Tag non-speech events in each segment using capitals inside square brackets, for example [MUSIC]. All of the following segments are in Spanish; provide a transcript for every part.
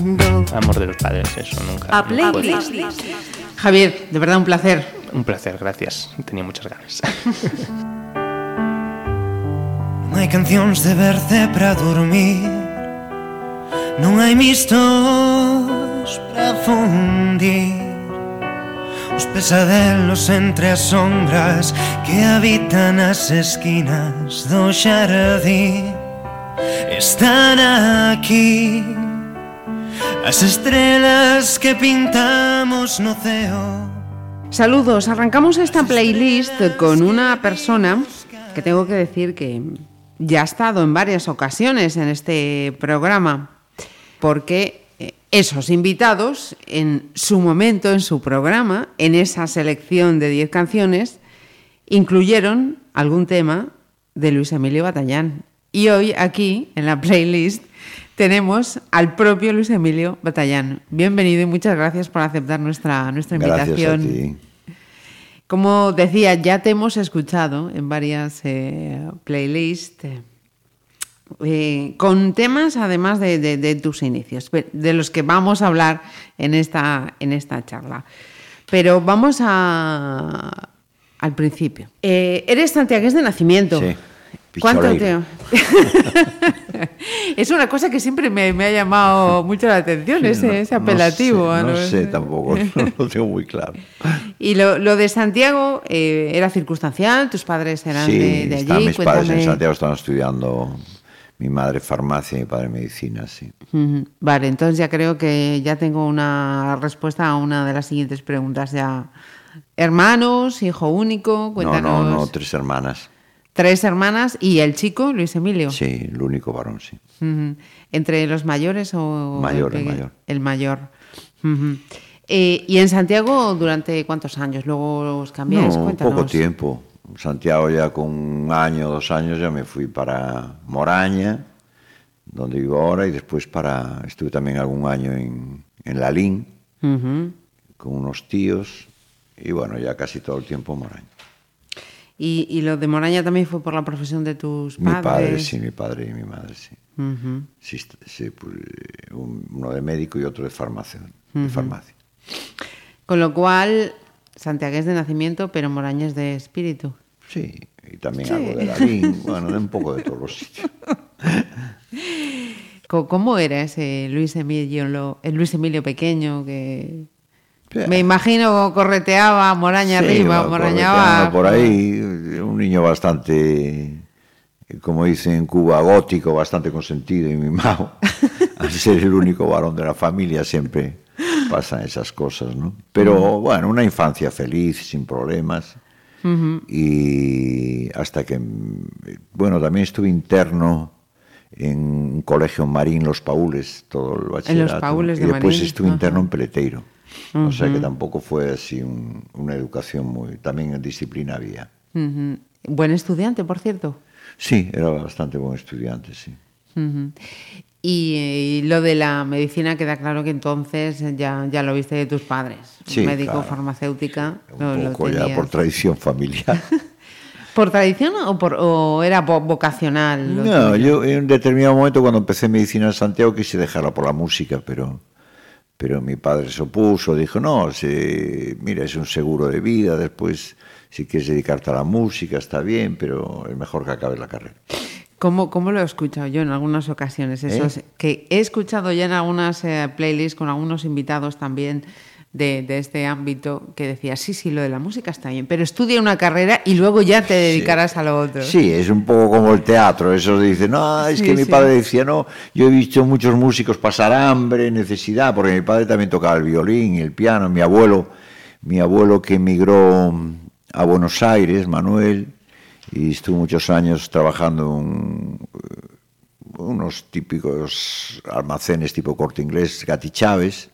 mundo. Amor de los padres, eso nunca. A playlist. Javier, de verdad un placer. Un placer, gracias. Tenía muchas ganas. [LAUGHS] Non hai cancións de verce para dormir Non hai mistos para fundir Os pesadelos entre as sombras Que habitan as esquinas do xardín Están aquí As estrelas que pintamos no ceo Saludos, arrancamos esta playlist con una persona que tengo que decir que ya ha estado en varias ocasiones en este programa, porque eh, esos invitados en su momento, en su programa, en esa selección de 10 canciones, incluyeron algún tema de Luis Emilio Batallán. Y hoy aquí, en la playlist, tenemos al propio Luis Emilio Batallán. Bienvenido y muchas gracias por aceptar nuestra, nuestra Gracias invitación. a ti. Como decía, ya te hemos escuchado en varias eh, playlists eh, eh, con temas además de, de- de tus inicios, de los que vamos a hablar en esta, en esta charla. Pero vamos a, al principio. Eh, eres santiagués de nacimiento. Sí, ¿Cuánto [LAUGHS] es una cosa que siempre me, me ha llamado mucho la atención, ese, No- ese apelativo. No sé, no tampoco, [LAUGHS] no lo [LAUGHS] tengo muy claro. Y lo, lo de Santiago eh, era circunstancial, tus padres eran sí, de, de están allí. mis padres en. Santiago, estaban estudiando mi madre farmacia y mi padre medicina, sí. Vale, entonces ya creo que ya tengo una respuesta a una de las siguientes preguntas ya. Hermanos, hijo único, No, cuéntanos. no, no, tres hermanas. Tres hermanas y el chico, Luis Emilio. Sí, el único varón, sí. ¿Entre los mayores o...? Mayor, el mayor. El mayor. Eh, ¿Y en Santiago durante cuántos años? Luego os cambiáis, No, cuéntanos. poco tiempo. Santiago ya con un año, dos años ya me fui para Moraña, donde vivo ahora, y después para, estuve también algún año en, en Lalín, Ujú. con unos tíos, y bueno, ya casi todo el tiempo Moraña. ¿Y, y lo de Moraña también fue por la profesión de tus Mi padres? padre, sí, mi padre y mi madre, sí. Sí, sí, pues, un- uno de médico y otro de farmacia. de farmacia. Con lo cual, santiagués de nacimiento, pero morañés de espíritu. Sí, y también Sí. algo de Lalín, bueno, de un poco de todos los sitios. [LAUGHS] ¿Cómo era ese Luis Emilio, el Luis Emilio pequeño que Me imagino correteaba moraña Sí, arriba, moraña abajo? por ahí, un niño bastante, como dicen en Cuba, gótico, bastante consentido y mimado. [LAUGHS] Al ser el único varón de la familia siempre pasan esas cosas, ¿no? Pero bueno, una infancia feliz, sin problemas. Y hasta que, bueno, también estuve interno en un colegio en Marín, Los Paules, todo el bachillerato. Paules de y después Marín, estuve interno en Peleteiro. O sea que tampoco fue así un- una educación muy... También en disciplina había. Ujú. Buen estudiante, por cierto. Sí, era bastante buen estudiante, sí. Ujú. Y, eh, y lo de la medicina queda claro que entonces ya, ya lo viste de tus padres. Sí, Médico, claro. farmacéutica. Un lo- lo poco ya tenías. por tradición familiar. [LAUGHS] ¿Por tradición o, por, o era vo- vocacional? lo no, yo en un determinado momento cuando empecé medicina en Santiago quise dejarla por la música, pero, pero mi padre se opuso, dijo, no, se, mira, es un seguro de vida, después si quieres dedicarte a la música está bien, pero es mejor que acabes la carrera. ¿Cómo, cómo lo he escuchado yo en algunas ocasiones? Eso ¿Eh? es- que he escuchado ya en algunas eh, playlists con algunos invitados también de, de este ámbito que decía, sí, sí, lo de la música está bien, pero estudia una carrera y luego ya te dedicarás a lo otro. Sí, es un poco como el teatro. Eso dice, no, es Sí, que mi sí. padre decía, no, yo he visto muchos músicos pasar hambre, necesidad, porque mi padre también tocaba el violín y el piano. Mi abuelo, mi abuelo que emigró a Buenos Aires, Manuel, y estuvo muchos años trabajando en unos típicos almacenes tipo corte inglés, Gatti Chávez.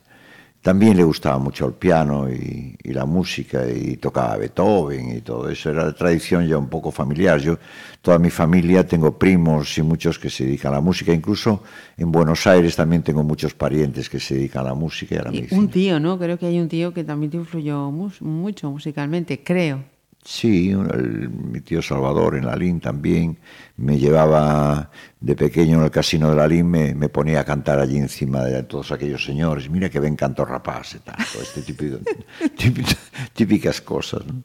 También le gustaba mucho el piano y, y la música y tocaba Beethoven y todo eso. Era tradición ya un poco familiar. Yo, toda mi familia, tengo primos y muchos que se dedican a la música. Incluso en Buenos Aires también tengo muchos parientes que se dedican a la música y a la Y medicina. un tío, ¿no? Creo que hay un tío que también te influyó mucho musicalmente, creo. Sí, el- mi tío Salvador en la LIN también me llevaba de pequeño en el casino de la LIN, me, me ponía a cantar allí encima de todos aquellos señores. Mira que ven canto rapaz y tal, todo este típico, [LAUGHS] típico- típicas cosas. ¿no?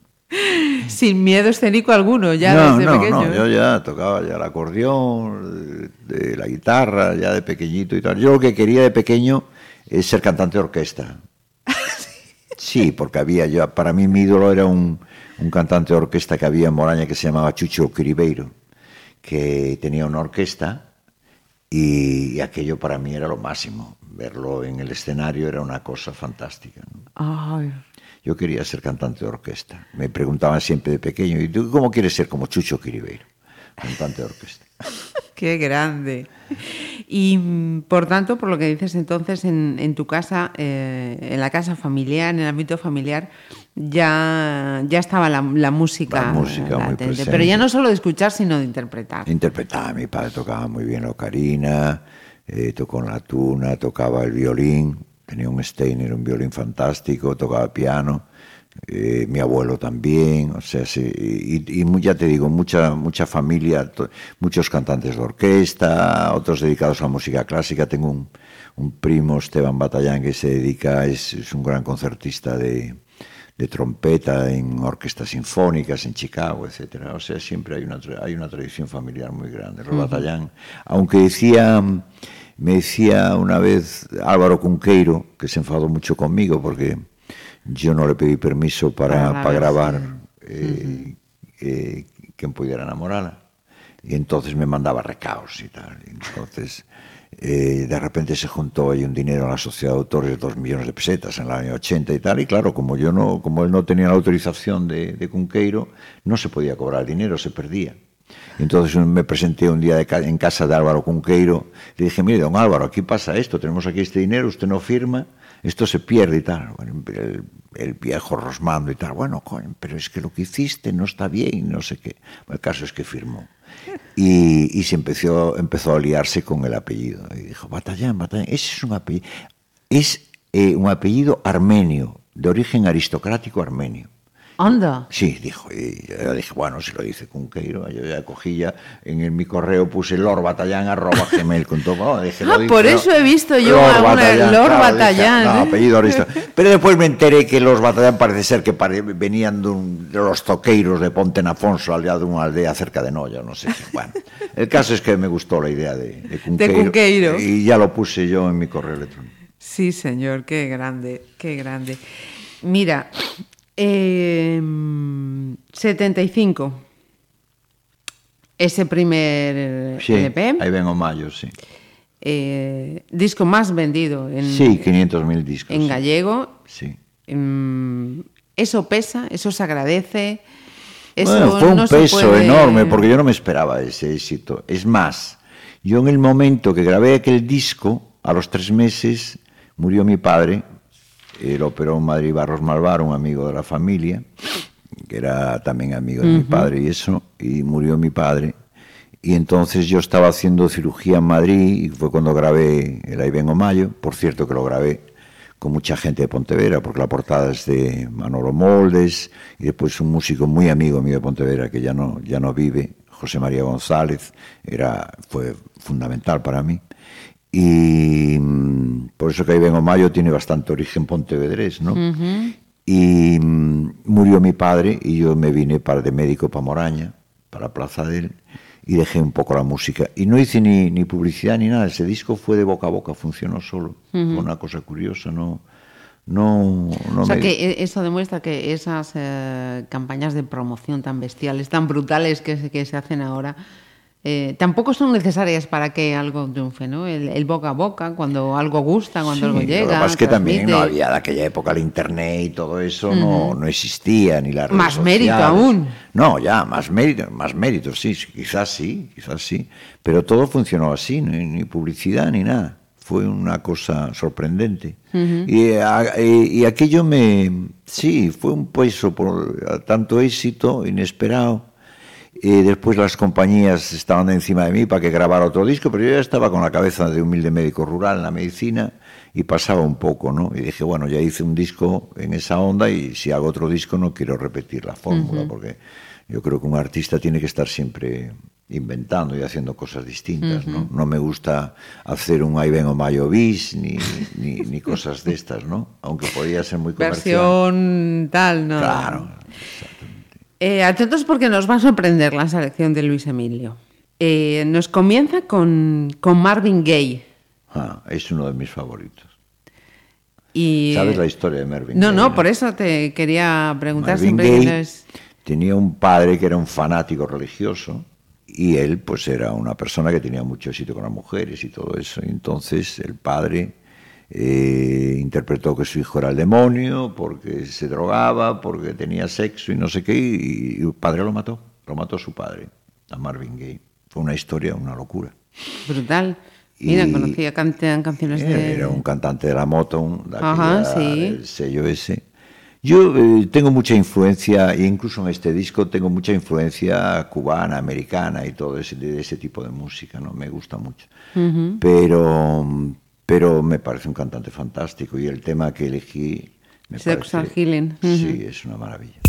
Sin miedo escénico alguno, ya no, desde no, pequeño. no, ¿eh? yo ya tocaba ya el acordeón, de, de la guitarra, ya de pequeñito y tal. Yo lo que quería de pequeño es ser cantante de orquesta. [LAUGHS] Sí, porque había yo, para mí mi ídolo era un, un cantante de orquesta que había en Moraña que se llamaba Chucho Quiribeiro, que tenía una orquesta y, y aquello para mí era lo máximo. Verlo en el escenario era una cosa fantástica. ¿no? Ay, Yo quería ser cantante de orquesta. Me preguntaban siempre de pequeño, ¿y tú cómo quieres ser como Chucho Quiribeiro? Cantante de orquesta. [LAUGHS] qué grande. Y mm, por tanto, por lo que dices entonces, en, en tu casa, eh, en la casa familiar, en el ámbito familiar, ya, ya estaba la, la música, La música muy presente. Pero ya no solo de escuchar, sino de interpretar. Interpretaba, mi padre tocaba muy bien la ocarina, eh, tocó en la tuna, tocaba el violín, tenía un Steiner, un violín fantástico, tocaba piano, eh, mi abuelo también, o sea, sí, y, y ya te digo, mucha, mucha familia, to- muchos cantantes de orquesta, otros dedicados a la música clásica, tengo un, un primo, Esteban Batallán, que se dedica, es, es un gran concertista de, de trompeta en orquestas sinfónicas en Chicago, etcétera. O sea, siempre hay una hay una tradición familiar muy grande. Los Batallán, aunque decía me decía una vez Álvaro Cunqueiro que se enfadó mucho conmigo porque yo no le pedí permiso para, Para para grabar, eh, eh, quien pudiera enamorarla. Y entonces me mandaba recaos y tal. Y entonces, eh, de repente se juntó ahí un dinero en la sociedad de autores dos millones de pesetas en el año 80 y tal. Y claro, como yo no, como él no tenía la autorización de, Cunqueiro, no se podía cobrar dinero, se perdía. Entonces me presenté un día de en casa de Álvaro Cunqueiro. Le dije, mire, don Álvaro, aquí pasa esto, tenemos aquí este dinero, usted no firma, esto se pierde y tal. El, el viejo rosmando y tal. Bueno, coño, pero es que lo que hiciste no está bien no sé qué. El caso es que firmó. Y, y se empezó, empezó a liarse con el apellido. Y dijo, Batallán, Batallán, ese es un apellido. Es eh, un apellido armenio, de origen aristocrático armenio. Anda. Sí, dijo, y yo dije, bueno, si lo dice Cunqueiro, yo ya cogí ya, en el, mi correo puse lorbatallán arroba gmail con todo, no, dije, lo Ah, dice, por no, eso he visto yo Lord alguna- Batallán, Lord claro, dije, Batallán, no, ¿eh? apellido. Pero después me enteré que los Batallán parece ser que pare- venían de, un- de los toqueiros de Ponte Nafonso, aldea de una aldea cerca de Noya, no sé qué. Bueno, el caso es que me gustó la idea de, de Cunqueiro, Cunqueiro. y ya lo puse yo en mi correo electrónico. Sí, señor, qué grande, qué grande. Mira, eh, 75. Ese primer Sí, LP, ahí vengo mayo, sí. eh, disco más vendido en, Sí, 500.000 discos. en gallego. Sí. Mm, eso pesa, eso se agradece. Eso Bueno, fue un no peso puede- enorme porque yo no me esperaba ese éxito. Es más, yo en el momento que grabé aquel disco, a los tres meses murió mi padre, el operón Madrid Barros Malvar, un amigo de la familia, que era también amigo de mi padre y eso, y murió mi padre. Y entonces yo estaba haciendo cirugía en Madrid y fue cuando grabé el Ahí vengo Mayo, por cierto que lo grabé con mucha gente de Pontevedra, porque la portada es de Manolo Moldes y después un músico muy amigo mío de Pontevedra que ya no, ya no vive, José María González, era, fue fundamental para mí. Y mm, por eso que ahí vengo Mayo tiene bastante origen pontevedrés, ¿no? Y mm, murió mi padre y yo me vine para de médico para Moraña, para Plaza del y dejé un poco la música. Y no hice ni, ni publicidad ni nada, ese disco fue de boca a boca, funcionó solo. Fue una cosa curiosa, no... No, no o sea me- que e- eso demuestra que esas eh, campañas de promoción tan bestiales, tan brutales que, que se hacen ahora, eh, tampoco son necesarias para que algo triunfe, ¿no? El, el boca a boca, cuando algo gusta, cuando Sí, algo lo que llega. pasa es que también no había de aquella época el internet y todo eso, no, no existía, ni las redes Más mérito aún. No, ya, más mérito, más mérito, sí, sí, quizás sí, quizás sí. Pero todo funcionó así, ni, ni publicidad ni nada. Fue una cosa sorprendente. y, a- y- y aquello me. Sí, fue un peso por tanto éxito inesperado. Y después las compañías estaban encima de mí para que grabara otro disco, pero yo ya estaba con la cabeza de humilde médico rural en la medicina y pasaba un poco, ¿no? Y dije, bueno, ya hice un disco en esa onda y si hago otro disco no quiero repetir la fórmula, porque yo creo que un artista tiene que estar siempre inventando y haciendo cosas distintas, ¿no? No me gusta hacer un ahí ven o mayo bis ni, ni, ni cosas de estas, ¿no? Aunque podría ser muy comercial. Versión tal, ¿no? Claro. Eh, atentos porque nos va a sorprender la selección de Luis Emilio. Eh, nos comienza con, con Marvin Gaye. Ah, es uno de mis favoritos. Y, ¿Sabes la historia de Marvin No, Gaye? no, por eso te quería preguntar Marvin siempre Gaye que es- tenía un padre que era un fanático religioso y él pues era una persona que tenía mucho éxito con las mujeres y todo eso. Y entonces el padre eh, interpretó que su hijo era el demonio porque se drogaba, porque tenía sexo y no sé qué, y, y el padre lo mató, lo mató su padre, a Marvin Gaye. Fue una historia, una locura. brutal. Mira, Y- conocía cantan canciones Eh, de... Era un cantante de la moto, de Ajá, sí. el sello ese. Yo eh, tengo mucha influencia, e incluso en este disco tengo mucha influencia cubana, americana y todo ese, de ese tipo de música, ¿no? Me gusta mucho. pero, pero me parece un cantante fantástico y el tema que elegí me Sex parece... and Healing. Sí, es una maravilla.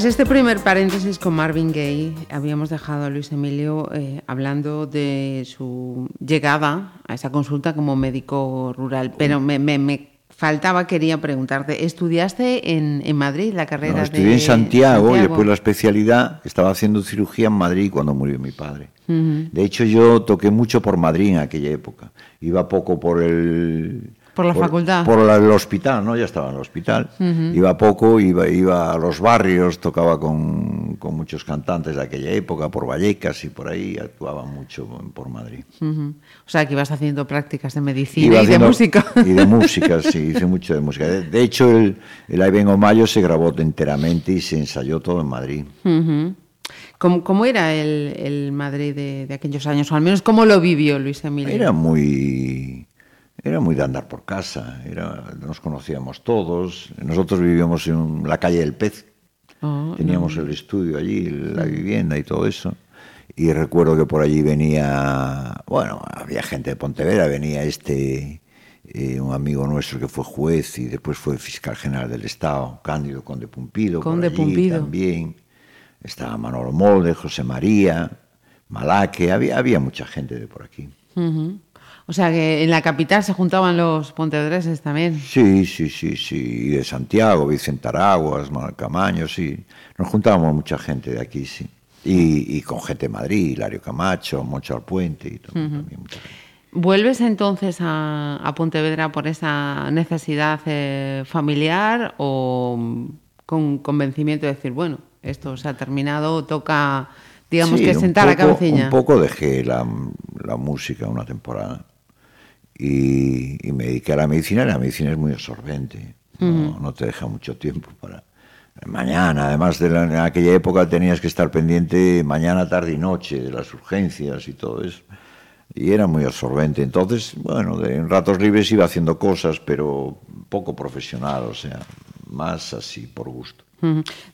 Tras este primer paréntesis con Marvin Gaye, habíamos dejado a Luis Emilio eh, hablando de su llegada a esa consulta como médico rural, pero me, me- me faltaba, quería preguntarte, ¿estudiaste en, en Madrid la carrera No, de estudié en Santiago, y después la especialidad. Estaba haciendo cirugía en Madrid cuando murió mi padre. De hecho, yo toqué mucho por Madrid en aquella época. Iba poco por el... Por la facultad. Por la- el hospital, ¿no? Ya estaba en el hospital. Iba poco, iba, iba a los barrios, tocaba con, con muchos cantantes de aquella época, por Vallecas y por ahí, actuaba mucho por Madrid. O sea, que ibas haciendo prácticas de medicina Iba y de música. [LAUGHS] Y de [LAUGHS] música, sí, hice mucho de música. De, de hecho, el, el vengo Mayo se grabó enteramente y se ensayó todo en Madrid. ¿Cómo, cómo era el, el Madrid de, de aquellos años? O al menos, ¿cómo lo vivió Luis Emilio? Era muy era muy de andar por casa, era, nos conocíamos todos. Nosotros vivíamos en la calle del Pez, Oh, teníamos el estudio allí, la vivienda y todo eso. Y recuerdo que por allí venía, bueno, había gente de Pontevedra, venía este, eh, un amigo nuestro que fue juez y después fue fiscal general del Estado, Cándido Conde Pumpido, por Conde allí Pumpido. también. Estaba Manolo Molde, José María, Malaque, había, había mucha gente de por aquí. Ujú. O sea, que en la capital se juntaban los pontevedreses también. Sí, sí, sí, sí, y de Santiago, Vicente Araguas, Camaño, sí. Nos juntábamos mucha gente de aquí, sí. Y, y con gente de Madrid, Hilario Camacho, Moncho Alpuente y todo, también mucha gente. ¿Vuelves entonces a, a Pontevedra por esa necesidad eh, familiar o con convencimiento de decir, bueno, esto se ha terminado, toca, digamos Sí, que sentar a poco- cabecilla? Un poco dejé la, la música una temporada y, y me dediqué a la medicina y la medicina es muy absorbente. No, no te deja mucho tiempo para... Mañana, además de la- en aquella época tenías que estar pendiente mañana, tarde y noche de las urgencias y todo eso. Y era muy absorbente. Entonces, bueno, de- en ratos libres iba haciendo cosas, pero poco profesional, o sea, más así por gusto.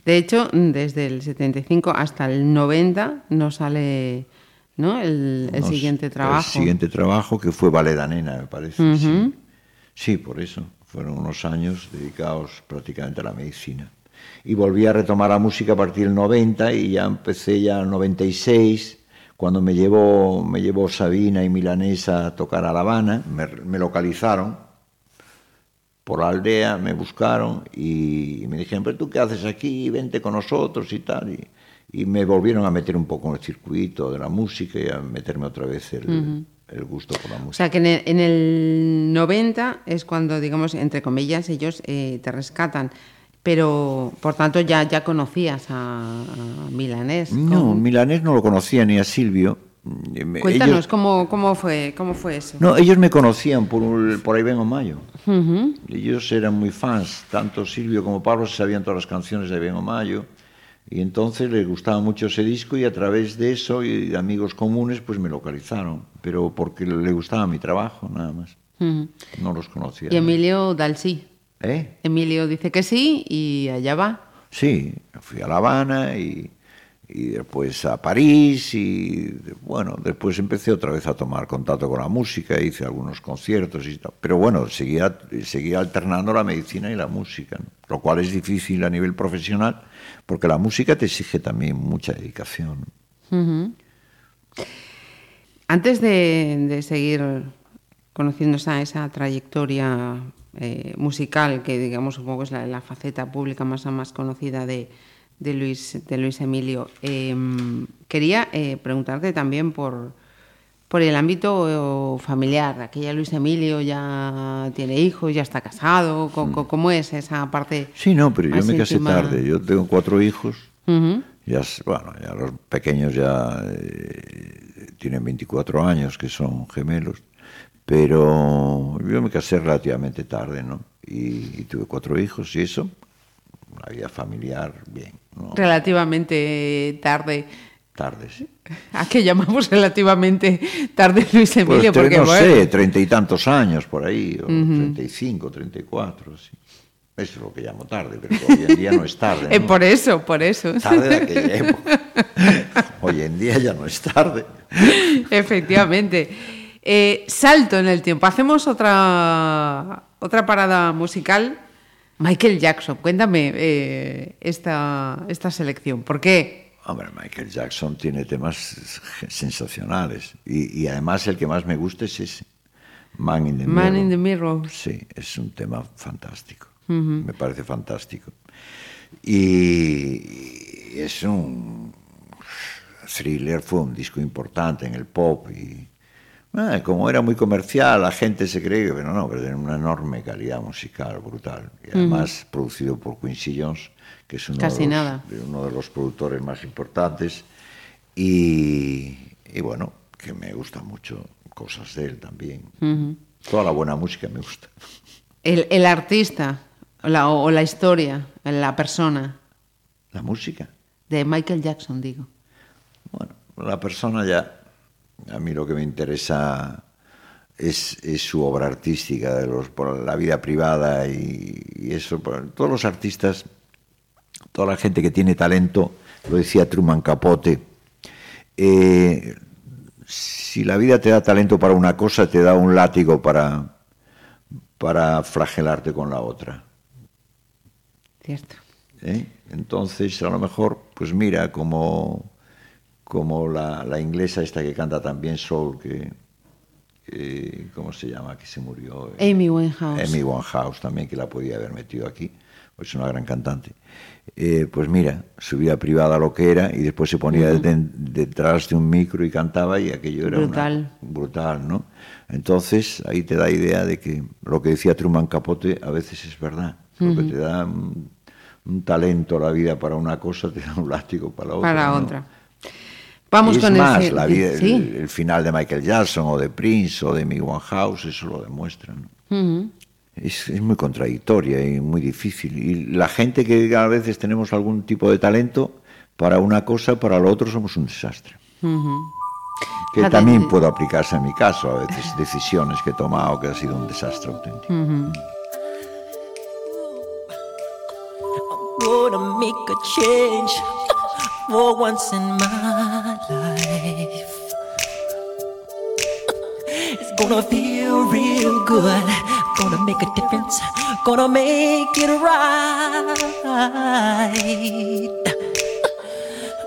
De hecho, desde el 75 hasta el 90 no sale ¿no? el, siguiente trabajo. El siguiente trabajo que fue Valeda Nena, me parece. sí. sí, por eso. Fueron unos años dedicados prácticamente a la medicina. Y volví a retomar la música a partir del 90 y ya empecé ya en el 96, cuando me llevó, me llevó Sabina y Milanesa a tocar a La Habana, me, me localizaron por la aldea, me buscaron y me dijeron, pero tú qué haces aquí, vente con nosotros y tal. Y, y me volvieron a meter un poco en el circuito de la música y a meterme otra vez el, el gusto por la O música. sea que en el, en el 90 es cuando, digamos, entre comillas, ellos eh, te rescatan. Pero, por tanto, ya, ya conocías a, a Milanés. No, ¿Cómo? Milanés no lo conocía ni a Silvio. Me- Cuéntanos, ellos- ¿cómo, cómo, fue, ¿cómo fue eso? no, ellos me conocían por, por ahí vengo Mayo. Ujú. Ellos eran muy fans, tanto Silvio como Pablo sabían todas las canciones de Vengo Mayo. Y entonces les gustaba mucho ese disco y a través de eso y de amigos comunes pues me localizaron. Pero porque le gustaba mi trabajo, nada más. Ujú. No los conocía. Y Emilio da el sí. ¿Eh? Emilio dice que sí y allá va. Sí, fui a La Habana y, y después a París y bueno, después empecé otra vez a tomar contacto con la música, hice algunos conciertos y tal. Pero bueno, seguía, seguía alternando la medicina y la música, ¿no? lo cual es difícil a nivel profesional porque la música te exige también mucha dedicación. Antes de, seguir conociendo esa, esa trayectoria eh, musical, que digamos supongo que es la, faceta pública más, más conocida de, de Luis, de Luis Emilio, eh, quería eh, preguntarte también por, por el ámbito eh, familiar. Aquella Luis Emilio ya tiene hijos, ya está casado. Co- ¿Cómo, es esa parte? Sí, no, pero yo me casé íntima? tarde, yo tengo cuatro hijos. Ujú. Ya, s- bueno, ya los pequeños ya eh, tienen 24 años, que son gemelos, pero yo me casé relativamente tarde, ¿no? Y, y tuve cuatro hijos y eso, la vida familiar, bien, ¿no? Relativamente tarde. Tarde, sí. [LAUGHS] ¿A qué llamamos relativamente tarde Luis Pues Emilio? Porque no bueno, sé, treinta y tantos años por ahí, o treinta y cinco, treinta y cuatro, sí. Eso es lo que llamo tarde, pero hoy en día no es tarde. [LAUGHS] eh, ¿no? por eso, por eso. Tarde de aquella [LAUGHS] época. Hoy en día ya no es tarde. Efectivamente. Eh, salto en el tiempo. Hacemos otra, otra parada musical Michael Jackson, cuéntame eh, esta, esta selección. ¿Por qué? Hombre, Michael Jackson tiene temas sensacionales. Y, y además el que más me gusta es ese. Man in the Man Mirror. in the Mirror. Sí, es un tema fantástico. Me parece fantástico. Y, es un thriller, fue un disco importante en el pop y ah, como era muy comercial, la gente se cree que pero no, pero tiene una enorme calidad musical brutal. Y además producido por Quincy Jones, que es uno, Casi de, los, nada. de uno de los productores más importantes. Y, y bueno, que me gusta mucho cosas de él también. Toda la buena música me gusta. El, el artista o la, o la historia, la persona La música. de Michael Jackson, digo. Bueno, la persona ya, a mí lo que me interesa es, es su obra artística, de los, por la vida privada y, y eso. todos los artistas, toda la gente que tiene talento, lo decía Truman Capote, eh, si la vida te da talento para una cosa, te da un látigo para, para flagelarte con la otra. Cierto. ¿eh? Entonces, a lo mejor, pues mira, como, como la, la inglesa esta que canta también Soul, que, eh, ¿cómo se llama? Que se murió. eh, Amy Winehouse. Amy Winehouse también, que la podía haber metido aquí, pues es una gran cantante. Eh, pues mira, su vida privada lo que era y después se ponía de- detrás de un micro y cantaba y aquello era una- Brutal. brutal, ¿no? Entonces ahí te da idea de que lo que decía Truman Capote a veces es verdad, lo que te da un, un talento la vida para una cosa [LAUGHS] te da un látigo para otra. Para ¿no? otra. Vamos es con más, el, la vida- el, sí. el final de Michael Jackson o de Prince o de Amy Winehouse, eso lo demuestra. ¿no? Es, es muy contradictoria y muy difícil. Y la gente que a veces tenemos algún tipo de talento, para una cosa, para lo otro somos un desastre. Que Fíjate, también eh, puedo aplicarse en mi caso, a veces decisiones que he tomado que ha sido un desastre auténtico. gonna make a gonna make a difference. Gonna make it right.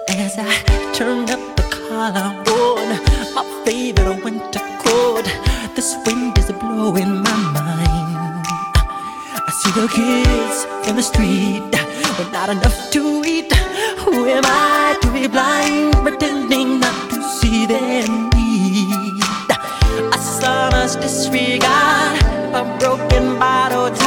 As I turn up the collar on my favorite winter coat, this wind is blowing my mind. I see the kids in the street with not enough to eat. Who am I to be blind, pretending not to see their need? A son's disregard, a broken bottle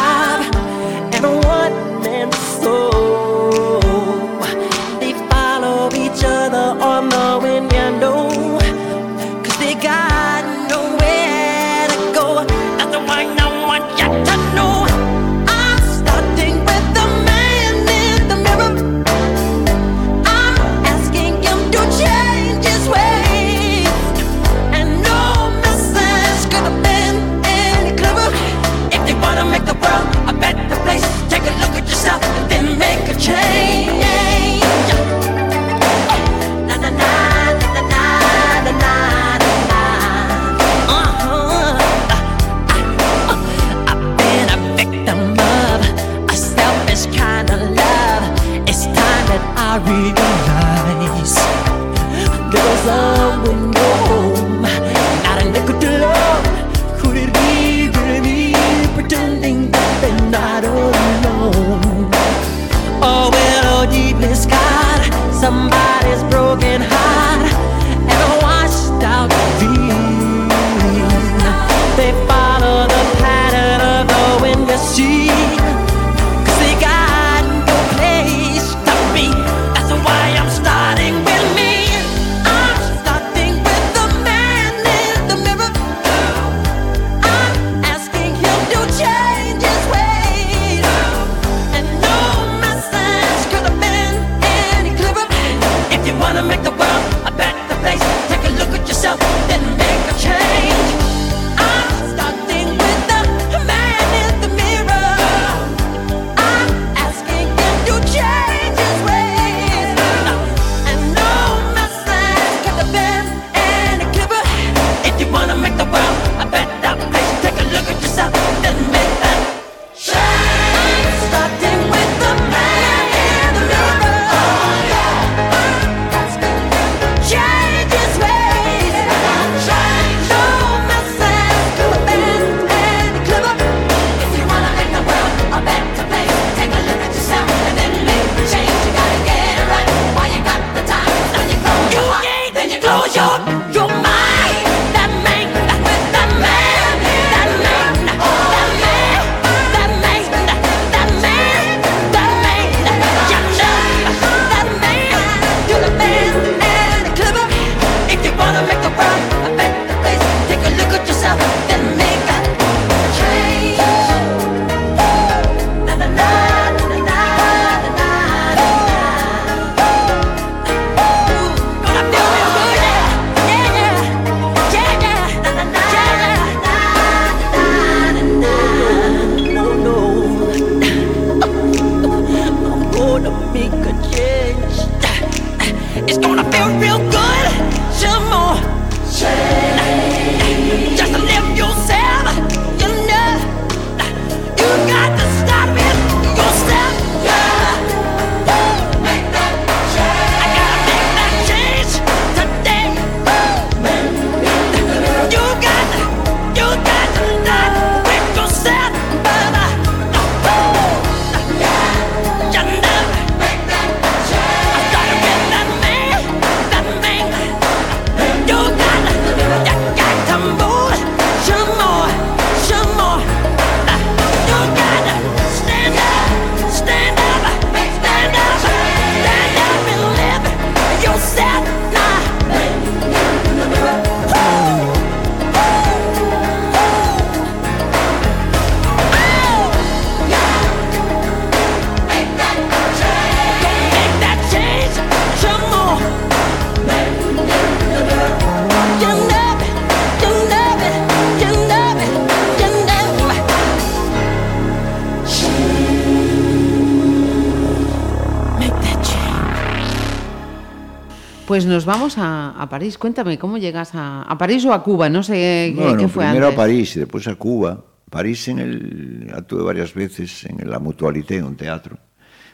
Pues nos vamos a, a París. Cuéntame, ¿cómo llegas a, a París o a Cuba? No sé qué, Bueno, qué fue primero antes. a París y después a Cuba. París en el, actué varias veces en la Mutualité, un teatro,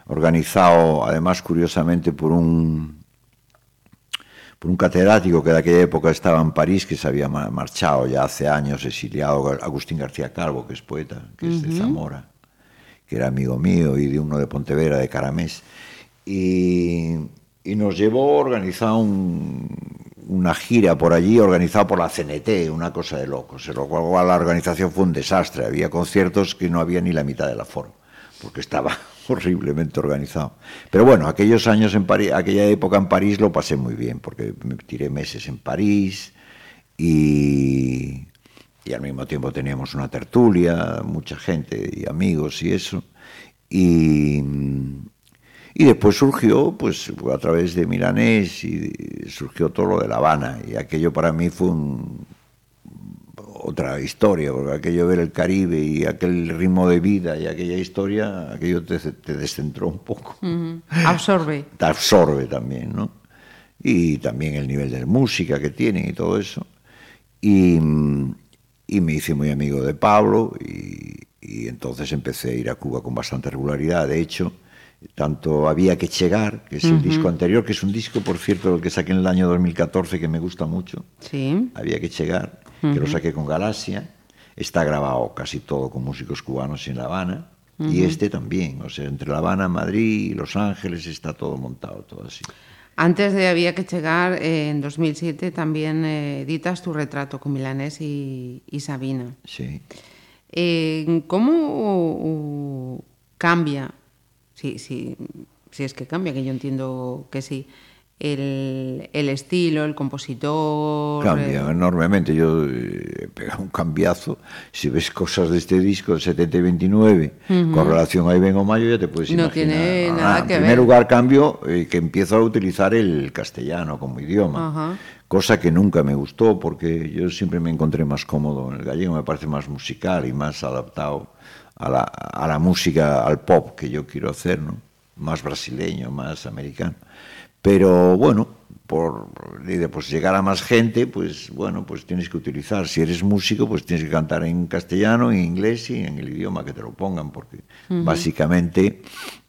organizado además curiosamente por un, por un catedrático que de aquella época estaba en París, que se había ma- marchado ya hace años, exiliado, Agustín García Calvo, que es poeta, que es de Zamora, que era amigo mío y de uno de Pontevedra, de Caramés. Y, y nos llevó organizado un- una gira por allí, organizado por la CNT, una cosa de locos. Lo cual la organización fue un desastre. Había conciertos que no había ni la mitad del aforo, porque estaba [LAUGHS] horriblemente organizado. Pero bueno, aquellos años en París, aquella época en París lo pasé muy bien, porque me tiré meses en París y, y al mismo tiempo teníamos una tertulia, mucha gente y amigos y eso. Y después surgió, pues a través de Milanés, y surgió todo lo de La Habana. Y aquello para mí fue un- otra historia, porque aquello ver el Caribe y aquel ritmo de vida y aquella historia, aquello te, te descentró un poco. Absorbe. te absorbe también, ¿no? Y también el nivel de música que tienen y todo eso. Y, y me hice muy amigo de Pablo y, y entonces empecé a ir a Cuba con bastante regularidad. De hecho, tanto Había que llegar, que es el disco anterior, que es un disco, por cierto, el que saqué en el año 2014, que me gusta mucho. Sí. Había que llegar, que lo saqué con Galaxia. Está grabado casi todo con músicos cubanos en La Habana. Y este también, o sea, entre La Habana, Madrid y Los Ángeles está todo montado, todo así. Antes de Había que llegar, eh, en 2007 también eh, editas tu retrato con Milanés y, y Sabina. Sí. Eh, ¿Cómo cambia, si, si, si es que cambia, que yo entiendo que sí, el, el estilo, el compositor? Cambia eh, enormemente. Yo eh, he pegado un cambiazo. Si ves cosas de este disco, el 70 y 29, con relación a Iben o Mayo, ya te puedes No imaginar. tiene No, nada en que primer ver. lugar, cambio eh, que empiezo a utilizar el castellano como idioma. Cosa que nunca me gustó, porque yo siempre me encontré más cómodo en el gallego, me parece más musical y más adaptado a la, a la música, al pop que yo quiero hacer, ¿no? Más brasileño, más americano. Pero bueno, por pues, llegar a más gente, pues bueno, pues tienes que utilizar. Si eres músico, pues tienes que cantar en castellano, en inglés y en el idioma que te lo pongan, porque básicamente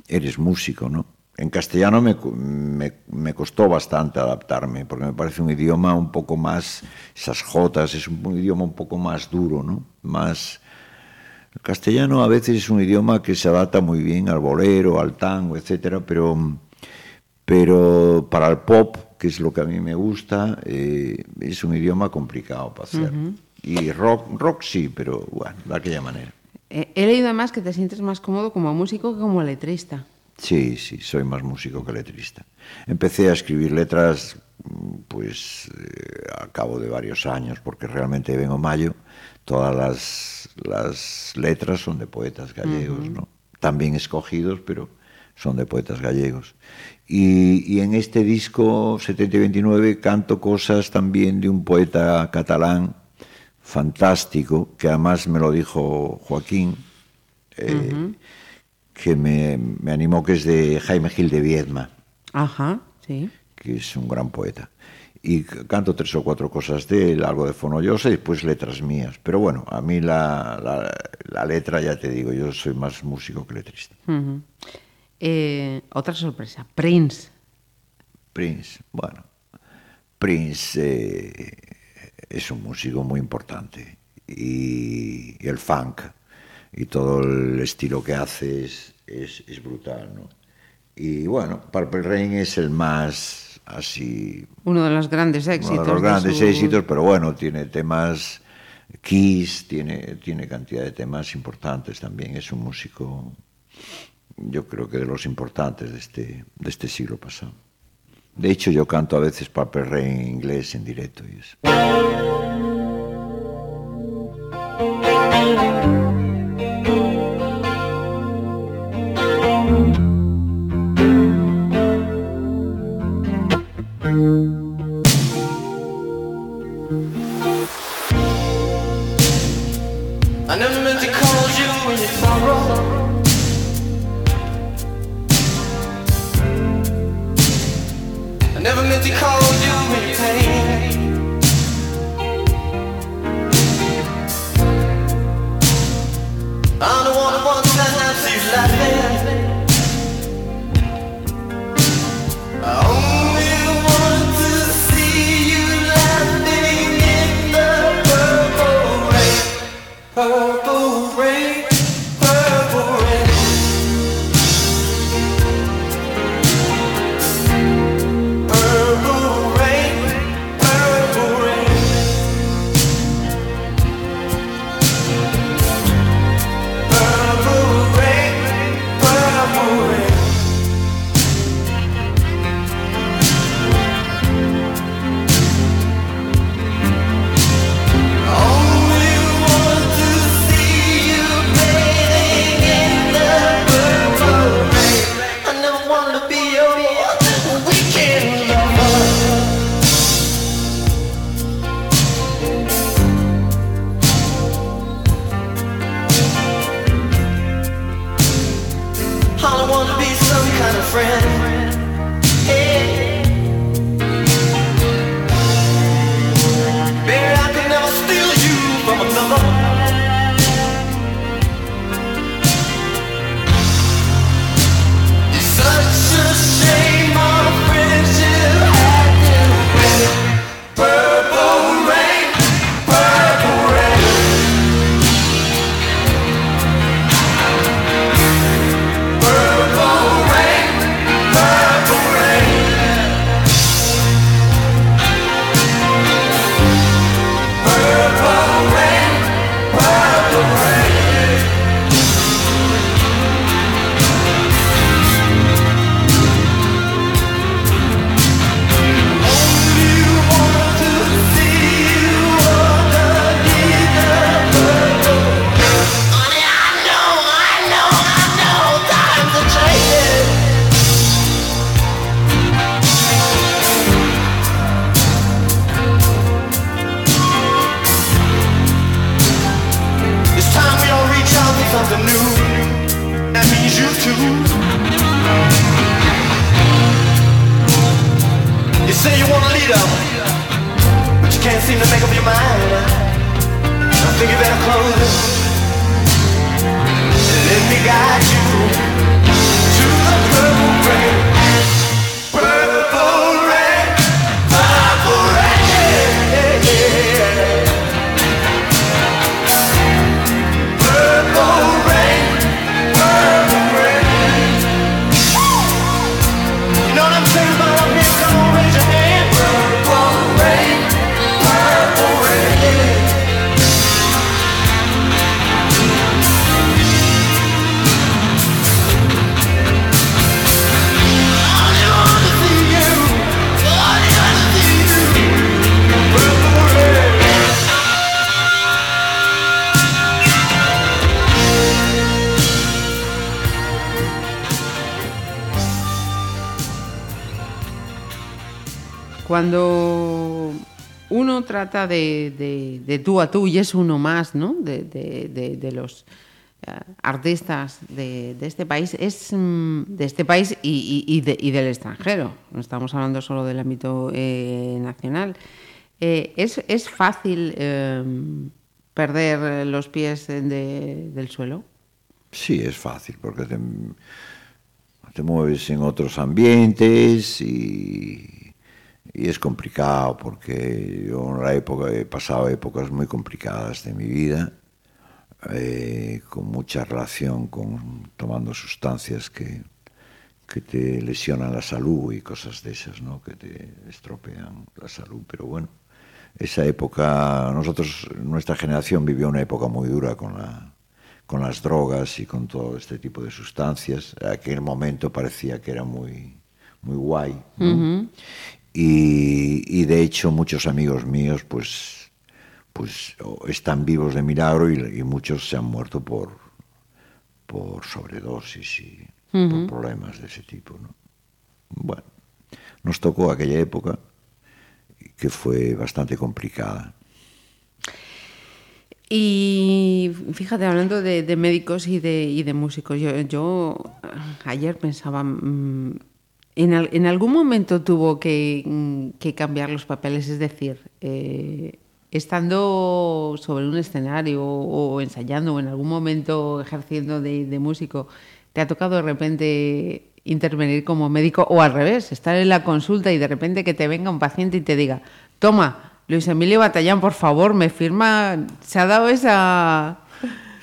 eres músico, ¿no? En castellano me, me, me costó bastante adaptarme, porque me parece un idioma un poco más, esas jotas, es un, idioma un poco más duro, ¿no? Más... El castellano a veces es un idioma que se adapta muy bien al bolero, al tango, etcétera, pero, pero para el pop, que es lo que a mí me gusta, eh, es un idioma complicado para hacer. Y rock, rock sí, pero bueno, de aquella manera. eh, he leído además que te sientes más cómodo como músico que como letrista. Sí, sí, soy más músico que letrista. Empecé a escribir letras pues eh, a cabo de varios años, porque realmente vengo mayo, todas las, las letras son de poetas gallegos, ¿no? También escogidos, pero son de poetas gallegos. Y, y en este disco 70 y 29 canto cosas también de un poeta catalán fantástico, que además me lo dijo Joaquín, eh, que me, me animó, que es de Jaime Gil de Viedma, Ajá, sí. que es un gran poeta. Y canto tres o cuatro cosas de él, algo de Fonollosa y después letras mías. Pero bueno, a mí la, la, la letra, ya te digo, yo soy más músico que letrista. Eh, otra sorpresa, Prince. Prince, bueno, Prince eh, es un músico muy importante y, y el funk y todo el estilo que hace es, es, es brutal, ¿no? Y bueno, Purple Rain es el más así, Uno de los grandes éxitos. uno de los grandes su- éxitos, pero bueno, tiene temas Kiss, tiene, tiene cantidad de temas importantes también, es un músico, yo creo que de los importantes de este, de este siglo pasado. De hecho, yo canto a veces Purple Rain en inglés en directo y eso. De, de- tú a tú y es uno más, ¿no? De, los eh, artistas de, este país es mm, de este país y, y- y de- y del extranjero. No estamos hablando solo del ámbito eh, nacional. Eh, es, es fácil eh, perder los pies de- del suelo. Sí, es fácil, porque te mueves en otros ambientes y, y es complicado, porque yo en la época he pasado épocas muy complicadas de mi vida, eh, con mucha relación con tomando sustancias que, que te lesionan la salud y cosas de esas, ¿no? que te estropean la salud, pero bueno. Esa época, nosotros, nuestra generación vivió una época muy dura con la, con las drogas y con todo este tipo de sustancias. Aquel momento parecía que era muy, muy guay. Y, y de hecho muchos amigos míos pues, pues están vivos de milagro y, y muchos se han muerto por, por sobredosis y por problemas de ese tipo. ¿no? Bueno, nos tocó aquella época que fue bastante complicada. Y fíjate, hablando de, de médicos y de, y de músicos, yo, yo ayer pensaba, mm, en, al- en algún momento tuvo que, mm, que cambiar los papeles, es decir, eh, estando sobre un escenario o ensayando o en algún momento ejerciendo de, de músico, ¿te ha tocado de repente intervenir como médico o al revés, estar en la consulta y de repente que te venga un paciente y te diga, toma, Luis Emilio Batallán, por favor, me firma, se ha dado esa...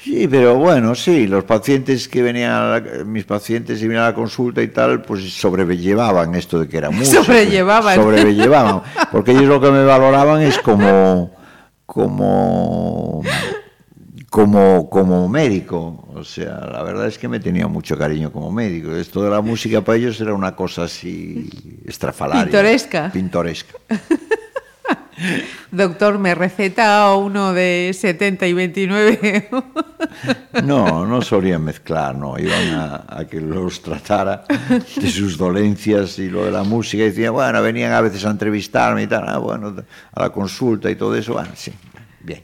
Sí, pero bueno, sí, los pacientes que venían, a la- mis pacientes y venían a la consulta y tal, pues sobrellevaban esto de que era [LAUGHS] mucho. Sobrellevaban. Sobrellevaban, porque ellos lo que me valoraban es como, como, como, como médico. O sea, la verdad es que me tenía mucho cariño como médico. Esto de la música para ellos era una cosa así estrafalaria. Pintoresca. Pintoresca. Doctor, me receta uno de 70 y 29. No, no solían mezclar, no, iban a, a que los tratara de sus dolencias y lo de la música, y decían, bueno, venían a veces a entrevistarme y tal, ah, bueno, a la consulta y todo eso, bueno, sí, bien.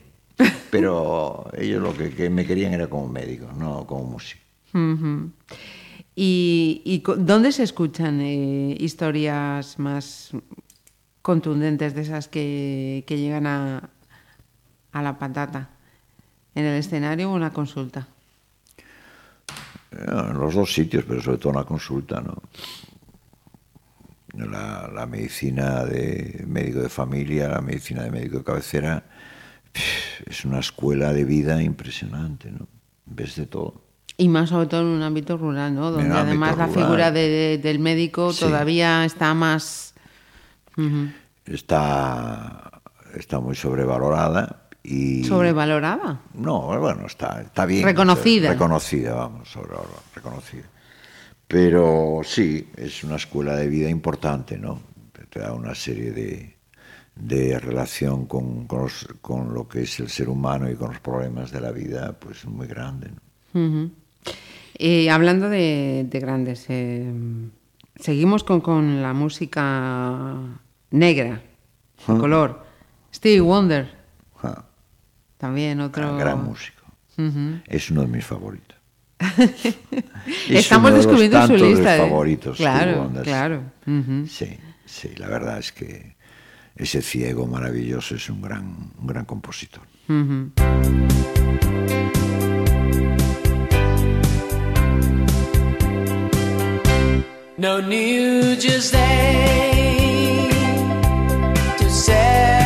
Pero ellos lo que, que me querían era como médico, no como músico. ¿Y, dónde se escuchan eh, historias más contundentes de esas que, que llegan a, a la patata? ¿En el escenario o en una consulta? Eh, En los dos sitios, pero sobre todo en la consulta, ¿no? La, la medicina de médico de familia, la medicina de médico de cabecera, es una escuela de vida impresionante, ¿no? Ves de todo. Y más sobre todo en un ámbito rural, ¿no? Donde además la figura de- de- del médico Sí. todavía está más... Está, está muy sobrevalorada y sobrevalorada. no bueno está está bien Reconocida. o sea, reconocida vamos sobrevalorada, reconocida pero sí es una escuela de vida importante no te da una serie de de relación con, con, los- con lo que es el ser humano y con los problemas de la vida pues muy grande ¿no? Eh, hablando de, de grandes, eh, seguimos con, con la música negra, de color. Stevie Wonder, Ja, también otro... gran, gran músico es uno de mis favoritos [LAUGHS] Es Estamos uno de los descubriendo su de lista. de- favoritos Stevie Claro, Wonder. claro. Sí, sí, la verdad es que ese ciego maravilloso es un gran, un gran compositor. No New Day to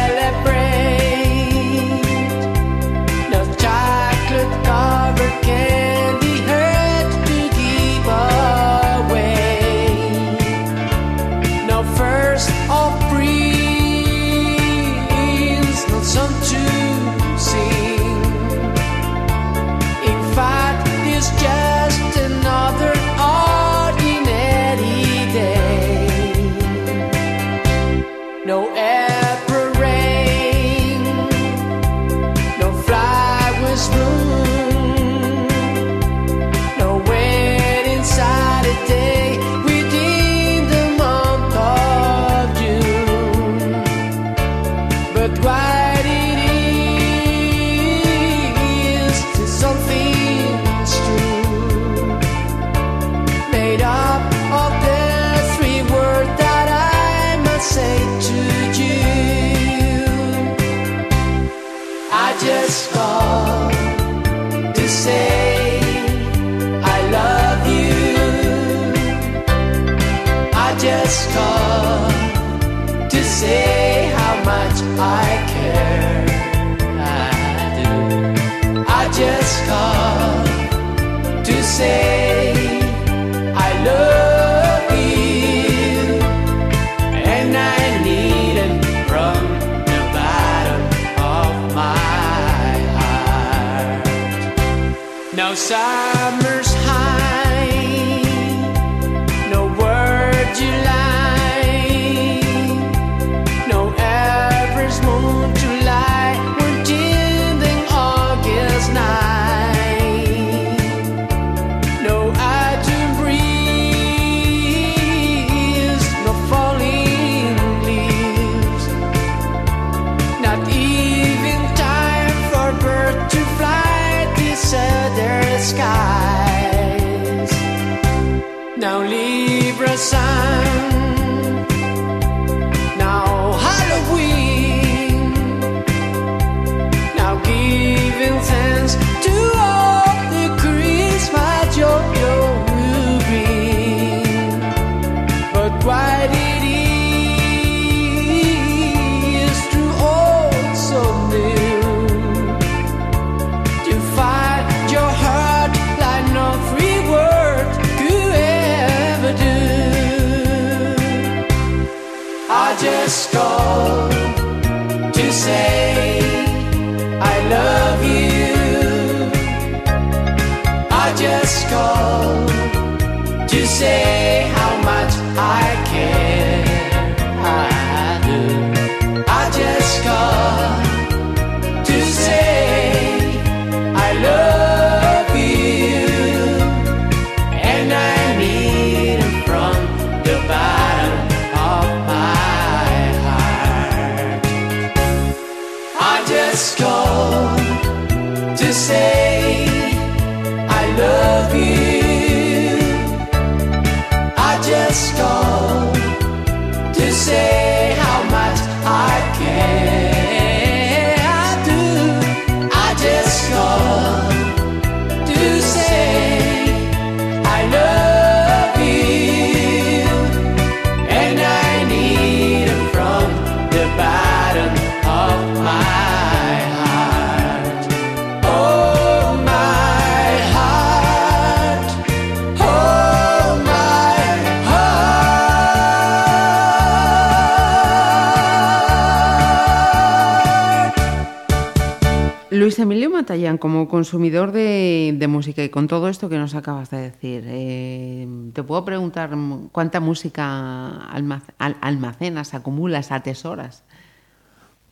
Como consumidor de, de música y con todo esto que nos acabas de decir, eh, te puedo preguntar cuánta música almac- al- almacenas, acumulas, atesoras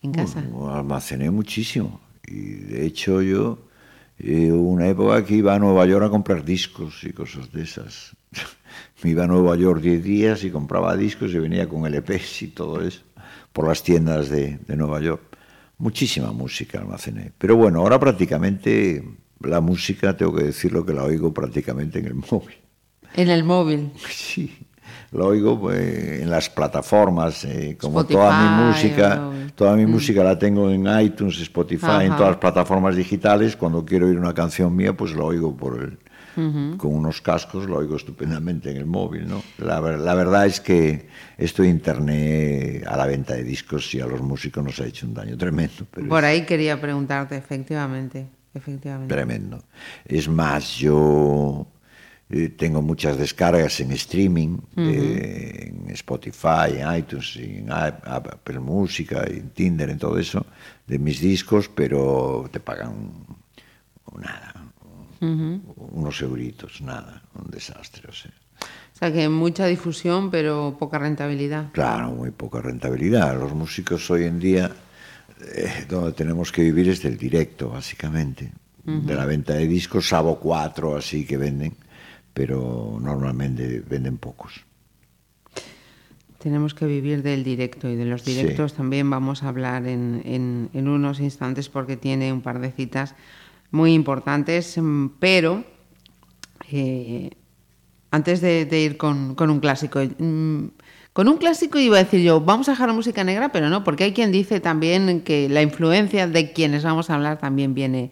en casa. Bueno, almacené muchísimo. Y de hecho yo, eh, una época que iba a Nueva York a comprar discos y cosas de esas. [LAUGHS] Me iba a Nueva York 10 días y compraba discos y venía con LPs y todo eso por las tiendas de, de Nueva York. Muchísima música almacené. Pero bueno, ahora prácticamente la música, tengo que decirlo, que la oigo prácticamente en el [LAUGHS] móvil. En el móvil. Sí, lo oigo pues, en las plataformas, eh, como Spotify, toda mi música, toda mi música la tengo en iTunes, Spotify, en todas las plataformas digitales. Cuando quiero oír una canción mía, pues lo oigo por el, con unos cascos, lo oigo estupendamente en el móvil, ¿no? La, ver- la verdad es que esto de internet a la venta de discos y a los músicos nos ha hecho un daño tremendo. Pero Por es- ahí quería preguntarte, efectivamente. efectivamente. Tremendo. Es más, yo eh, tengo muchas descargas en streaming, eh, en Spotify, en iTunes, en App- Apple Música, en Tinder, en todo eso, de mis discos, pero te pagan nada, unos euritos, nada, un desastre, o sea. O sea que mucha difusión, pero poca rentabilidad. Claro, muy poca rentabilidad. Los músicos hoy en día, eh, donde tenemos que vivir es del directo, básicamente. De la venta de discos, salvo cuatro así que venden, pero normalmente venden pocos. Tenemos que vivir del directo y de los Sí. directos también vamos a hablar en, en- en unos instantes porque tiene un par de citas muy importantes, mm, pero eh, antes de, ir con, con un clásico, mm, con un clásico iba a decir yo, vamos a dejar música negra, pero no, porque hay quien dice también que la influencia de quienes vamos a hablar también viene,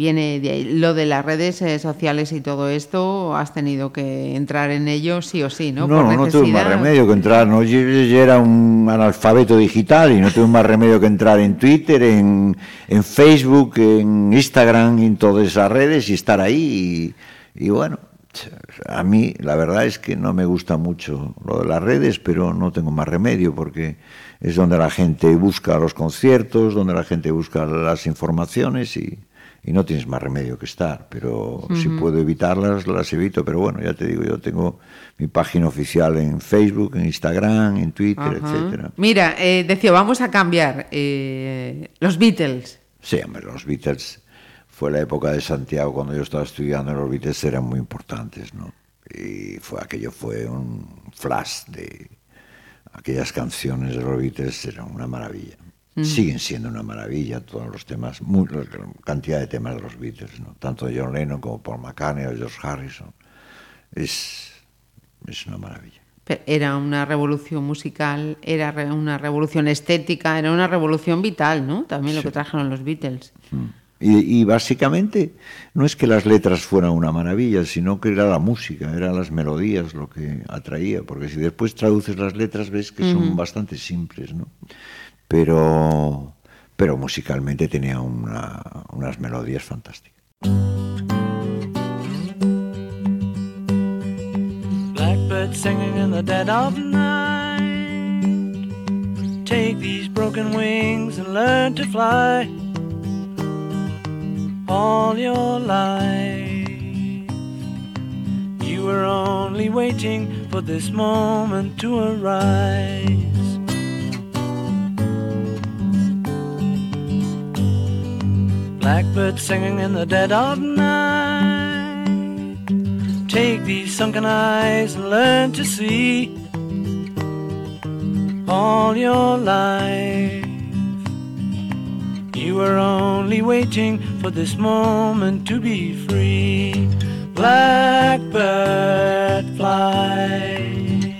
viene de ahí. Lo de las redes eh, sociales y todo esto, has tenido que entrar en ello sí o sí, ¿no? No, Por no tuve más remedio que entrar. ¿no? Yo, yo era un analfabeto digital y no tuve más remedio que entrar en Twitter, en, en Facebook, en Instagram, en todas esas redes y estar ahí. Y, y bueno, a mí la verdad es que no me gusta mucho lo de las redes, pero no tengo más remedio porque es donde la gente busca los conciertos, donde la gente busca las informaciones y, y no tienes más remedio que estar. Pero si puedo evitarlas, las evito. Pero bueno, ya te digo, yo tengo mi página oficial en Facebook, en Instagram, en Twitter, etcétera. Mira, eh, decía, vamos a cambiar. eh, los Beatles. Sí, hombre, los Beatles fue la época de Santiago cuando yo estaba estudiando, los Beatles eran muy importantes, ¿no? Y fue aquello fue un flash de aquellas canciones de los Beatles eran una maravilla. Siguen siendo una maravilla todos los temas, mu- la cantidad de temas de los Beatles, ¿no? Tanto de John Lennon como Paul McCartney o George Harrison. Es, es una maravilla. Pe- Era una revolución musical, era una revolución estética, era una revolución vital, ¿no? También lo que trajeron los Beatles. Y, y básicamente no es que las letras fueran una maravilla, sino que era la música, eran las melodías lo que atraía, porque si después traduces las letras ves que son bastante simples, ¿no? Pero, musicalmente tenía una- unas melodías fantásticas. Blackbird singing in the dead of night. Take these broken wings and learn to fly. All your life, you were only waiting for this moment to arise. Blackbird singing in the dead of night. Take these sunken eyes and learn to see all your life. You were only waiting for this moment to be free. Blackbird fly.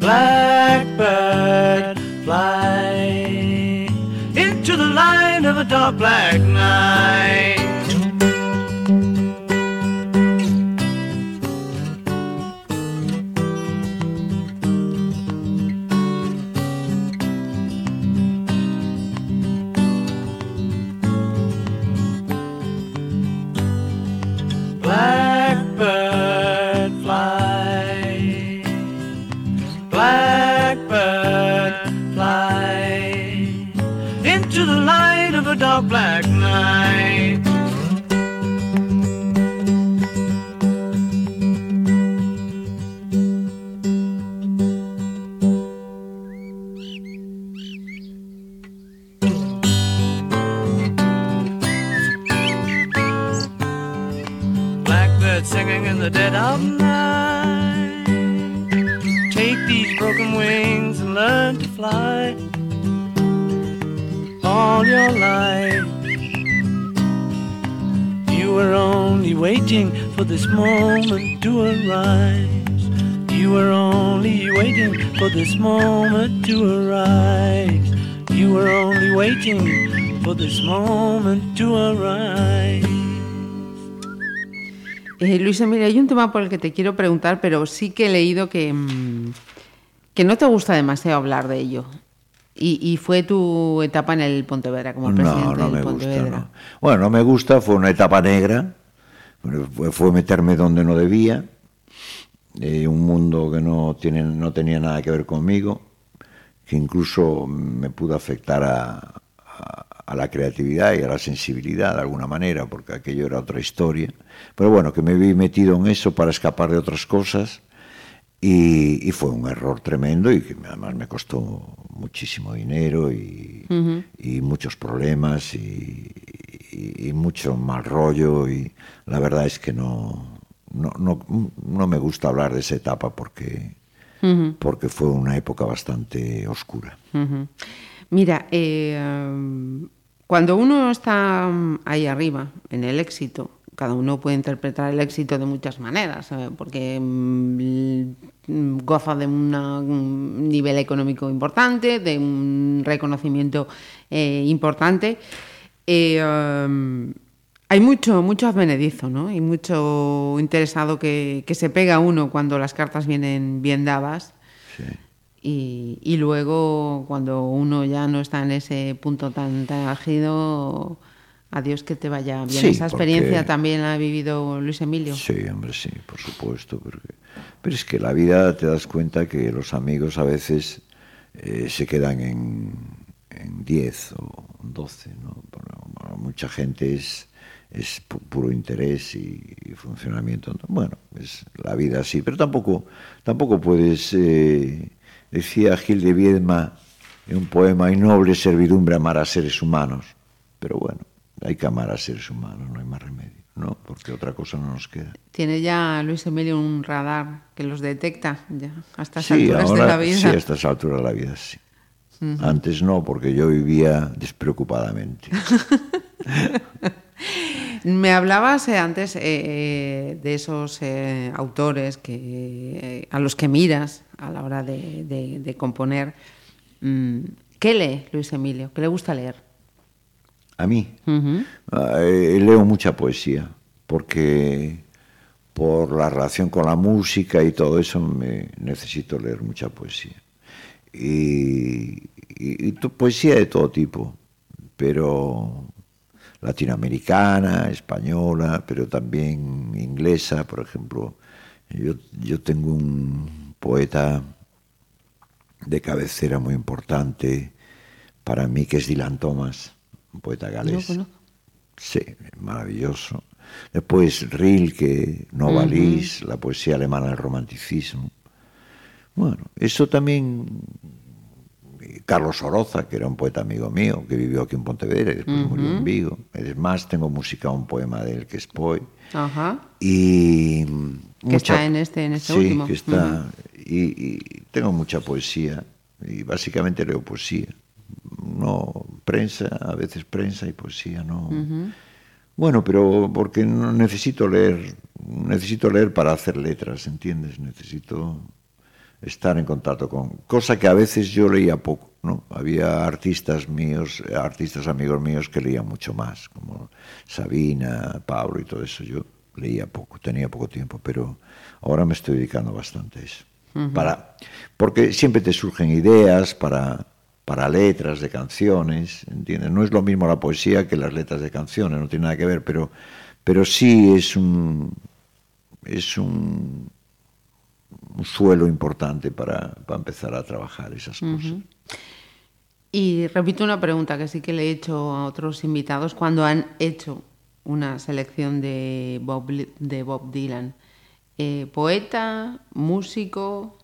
Blackbird fly of a dark black night. Black Luisa, mira, hay un tema por el que te quiero preguntar, pero sí que he leído que, mm, que no te gusta demasiado hablar de ello. Y, y fue tu etapa en el Pontevedra, como No, presidente no del me gusta. No. Bueno, no me gusta, fue una etapa negra, fue, fue meterme donde no debía, eh, un mundo que no, tiene, no tenía nada que ver conmigo, que incluso me pudo afectar a, a- a la creatividad y a la sensibilidad de alguna manera, porque aquello era otra historia. Pero bueno, que me vi metido en eso para escapar de otras cosas. Y, y fue un error tremendo y que además me costó muchísimo dinero y, y muchos problemas y, mucho mal rollo y la verdad es que no, no, no, no me gusta hablar de esa etapa porque, porque fue una época bastante oscura. Mira, eh, cuando uno está um, ahí arriba, en el éxito, cada uno puede interpretar el éxito de muchas maneras, porque mm, mm, goza de una- un nivel económico importante, de un reconocimiento eh, importante. Eh, um, Hay mucho, mucho advenedizo, ¿no? Y mucho interesado que, que se pega uno cuando las cartas vienen bien dadas. Sí. Y, y luego, cuando uno ya no está en ese punto tan, tan álgido, adiós que te vaya bien. Sí, Esa experiencia porque- también la ha vivido Luis Emilio. Sí, hombre, sí, por supuesto. Porque... Pero es que la vida te das cuenta que los amigos a veces eh, se quedan en, en 10 o 12, ¿no? Bueno, mucha gente es, es pu- puro interés y, y funcionamiento. ¿no? Bueno, es la vida así, pero tampoco, tampoco puedes, eh, decía Gil de Viedma en un poema, hay noble servidumbre amar a seres humanos, pero bueno, hay que amar a seres humanos, no hay más remedio, ¿no? Porque otra cosa no nos queda. Tiene ya Luis Emilio un radar que los detecta ya a estas Sí, alturas ahora de la vida. sí, a estas alturas de la vida sí. Antes no, porque yo vivía despreocupadamente. [LAUGHS] Me hablabas eh, antes eh, eh, de esos eh, autores que, a los que miras a la hora de, de- de componer. Mm, ¿Qué lee Luis Emilio? ¿Qué le gusta leer? A mí eh, leo mucha poesía, porque por la relación con la música y todo eso me necesito leer mucha poesía. Y, y- y tu- poesía de todo tipo, pero latinoamericana, española, pero también inglesa, por ejemplo. Yo, yo tengo un poeta de cabecera muy importante para mí, que es Dylan Thomas, un poeta galés. No. Sí, maravilloso. Después Rilke, Novalis, la poesía alemana del romanticismo. Bueno, eso también. eh, Carlos Oroza, que era un poeta amigo mío, que vivió aquí en Pontevedra y después murió en Vigo. Es más, tengo música un poema de él que es Poi. Ajá. Y Que está en este- en este sí, último. que está y, y tengo mucha poesía y básicamente leo poesía. No prensa, a veces prensa y poesía no. Bueno, pero porque no necesito leer, necesito leer para hacer letras, ¿entiendes? Necesito estar en contacto con cosa que a veces yo leía poco, ¿no? Había artistas míos, artistas amigos míos que leían mucho más, como Sabina, Pablo y todo eso. Yo leía poco, tenía poco tiempo, pero ahora me estoy dedicando bastante a eso. Para porque siempre te surgen ideas para para letras de canciones, ¿entiendes? No es lo mismo la poesía que las letras de canciones, no tiene nada que ver, pero pero sí es un es un un suelo importante para, para empezar a trabajar esas cosas. Y repito una pregunta que sí que le he hecho a otros invitados cuando han hecho una selección de Bob, de Bob Dylan. Eh, poeta, músico.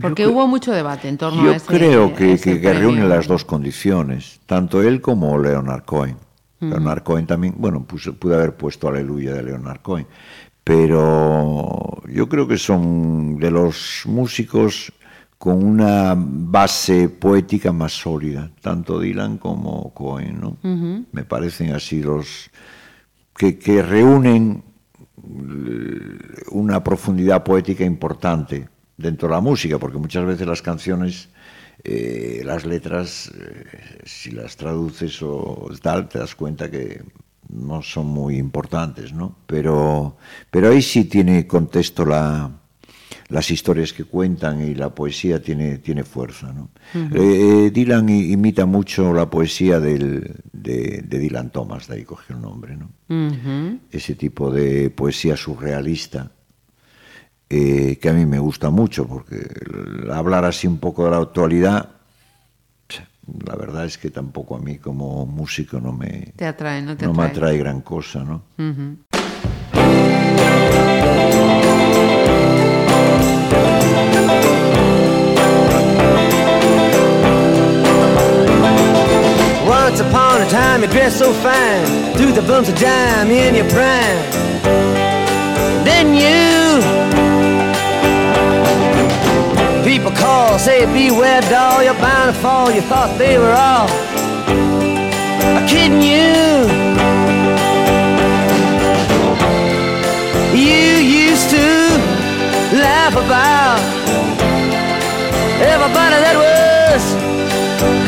Porque Yo hubo mucho debate en torno Yo a ese creo que, ese que- que reúne las dos condiciones, tanto él como Leonard Cohen. Leonard Cohen también, bueno, puse- pude haber puesto Aleluya de Leonard Cohen, pero yo creo que son de los músicos con una base poética más sólida, tanto Dylan como Cohen, ¿no? Me parecen así los que, que reúnen eh, una profundidad poética importante dentro de la música, porque muchas veces las canciones, eh, las letras, eh, si las traduces o tal, te das cuenta que no son muy importantes, ¿no? Pero, pero ahí sí tiene contexto la, las historias que cuentan y la poesía tiene, tiene fuerza, ¿no? Eh, eh, Dylan imita mucho la poesía del, de, de Dylan Thomas, de ahí cogió el nombre, ¿no? Ese tipo de poesía surrealista eh, que a mí me gusta mucho porque hablar así un poco de la actualidad la verdad es que tampoco a mí como músico no me Te atrae, no te no me atrae. gran cosa no. Once upon a time you dressed so fine the bumps of dime in your prime Then you I say, beware, doll, you're bound to fall. You thought they were all kidding you. You used to laugh about everybody that was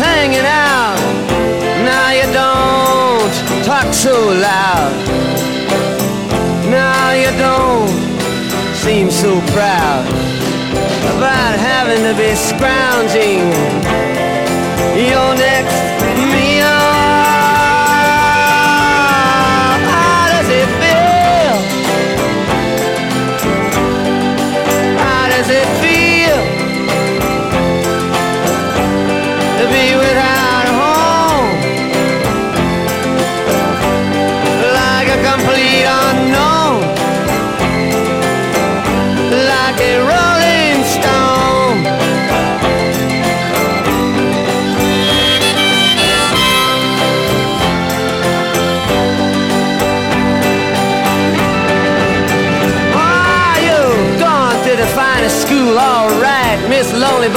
hanging out. Now you don't talk so loud. Now you don't seem so proud about having to be scrounging. Your next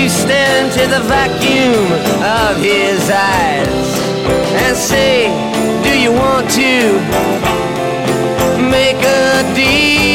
you stare into the vacuum of his eyes and say, Do you want to make a deal?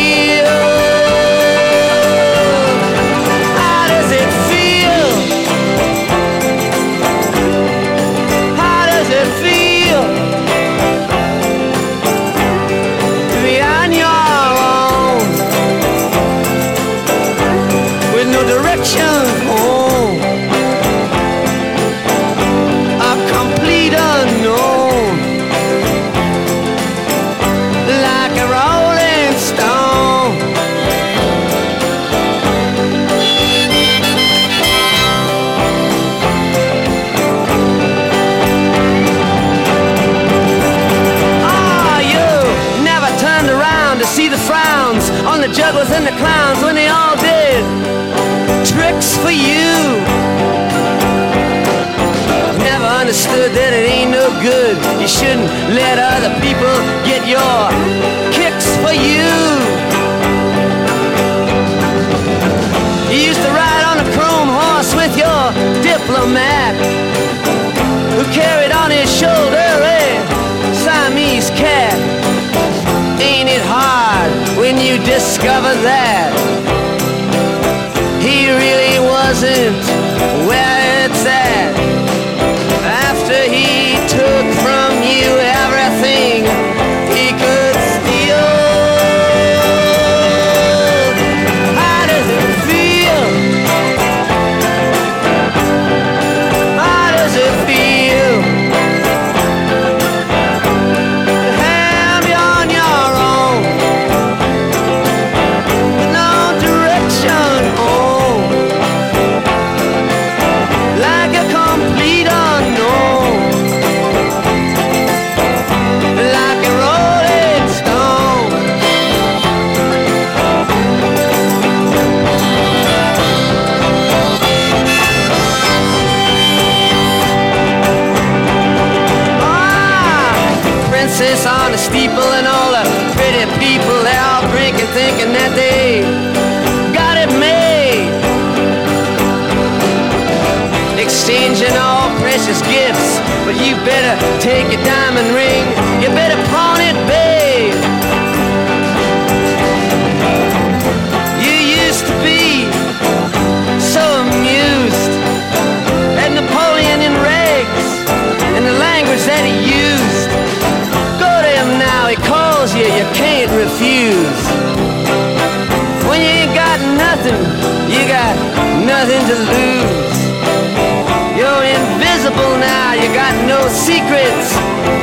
Shouldn't let other people get your kicks for you. You used to ride on a chrome horse with your diplomat who carried on his shoulder a Siamese cat. Ain't it hard when you discover that he really wasn't where it's at? But you better take your diamond ring. You better pawn it, babe. You used to be so amused at Napoleon in rags and the language that he used. Go to him now, he calls you, you can't refuse. When you ain't got nothing, you got nothing to lose. You got no secrets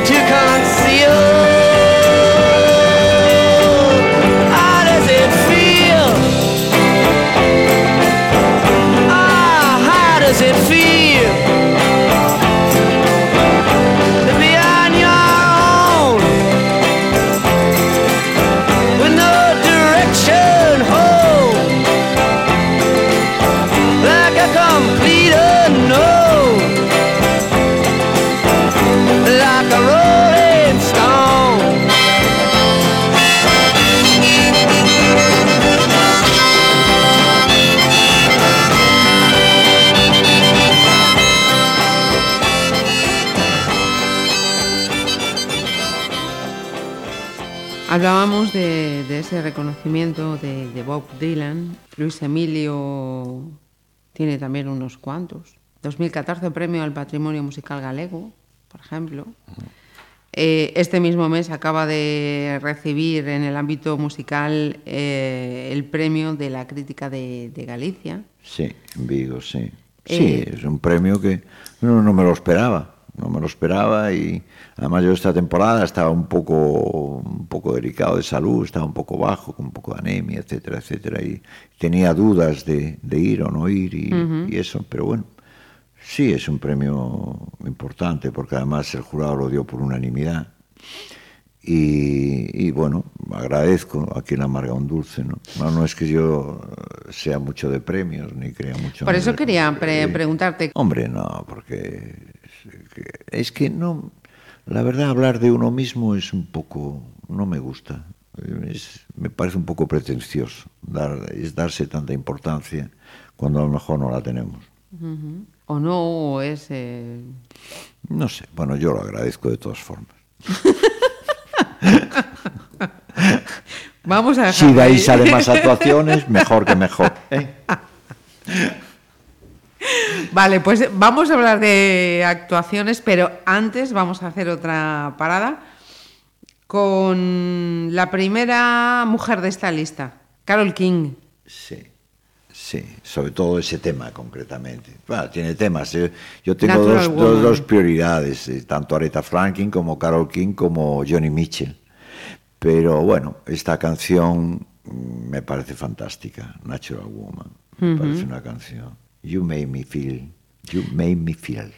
to conceal. Hablábamos de, de ese reconocimiento de, de Bob Dylan. Luis Emilio tiene también unos cuantos. 2014 premio al patrimonio musical galego, por ejemplo. Eh, este mismo mes acaba de recibir en el ámbito musical eh, el premio de la crítica de, de Galicia. Sí, en Vigo, sí. Sí, Eh, es un premio que no, no me lo esperaba, no me lo esperaba y además yo esta temporada estaba un poco, un poco delicado de salud, estaba un poco bajo, con un poco de anemia, etcétera, etcétera, y tenía dudas de, de ir o no ir y, y eso, pero bueno, sí es un premio importante porque además el jurado lo dio por unanimidad. Y, y, bueno, agradezco a quien amarga un dulce, ¿no? No, no es que yo sea mucho de premios ni crea mucho. Por eso quería pre- preguntarte, Hombre, no, porque es que no, la verdad hablar de uno mismo es un poco, no me gusta, Es- me parece un poco pretencioso, dar, es darse tanta importancia cuando a lo mejor no la tenemos. o no, o es... eh, No sé, bueno, yo lo agradezco de todas formas. [LAUGHS] Vamos a Si dejarlo de ahí ahí. salen más actuaciones, mejor que mejor. ¿eh? [LAUGHS] Vale, pues vamos a hablar de actuaciones, pero antes vamos a hacer otra parada con la primera mujer de esta lista, Carol King. Sí, sí, sobre todo ese tema concretamente. Bueno, tiene temas. eh. Yo tengo dos, dos prioridades, eh, tanto Aretha Franklin como Carol King como Johnny Mitchell. Pero bueno, esta canción mm, me parece fantástica, Natural Woman. Me parece una canción. You made me feel, you made me feel.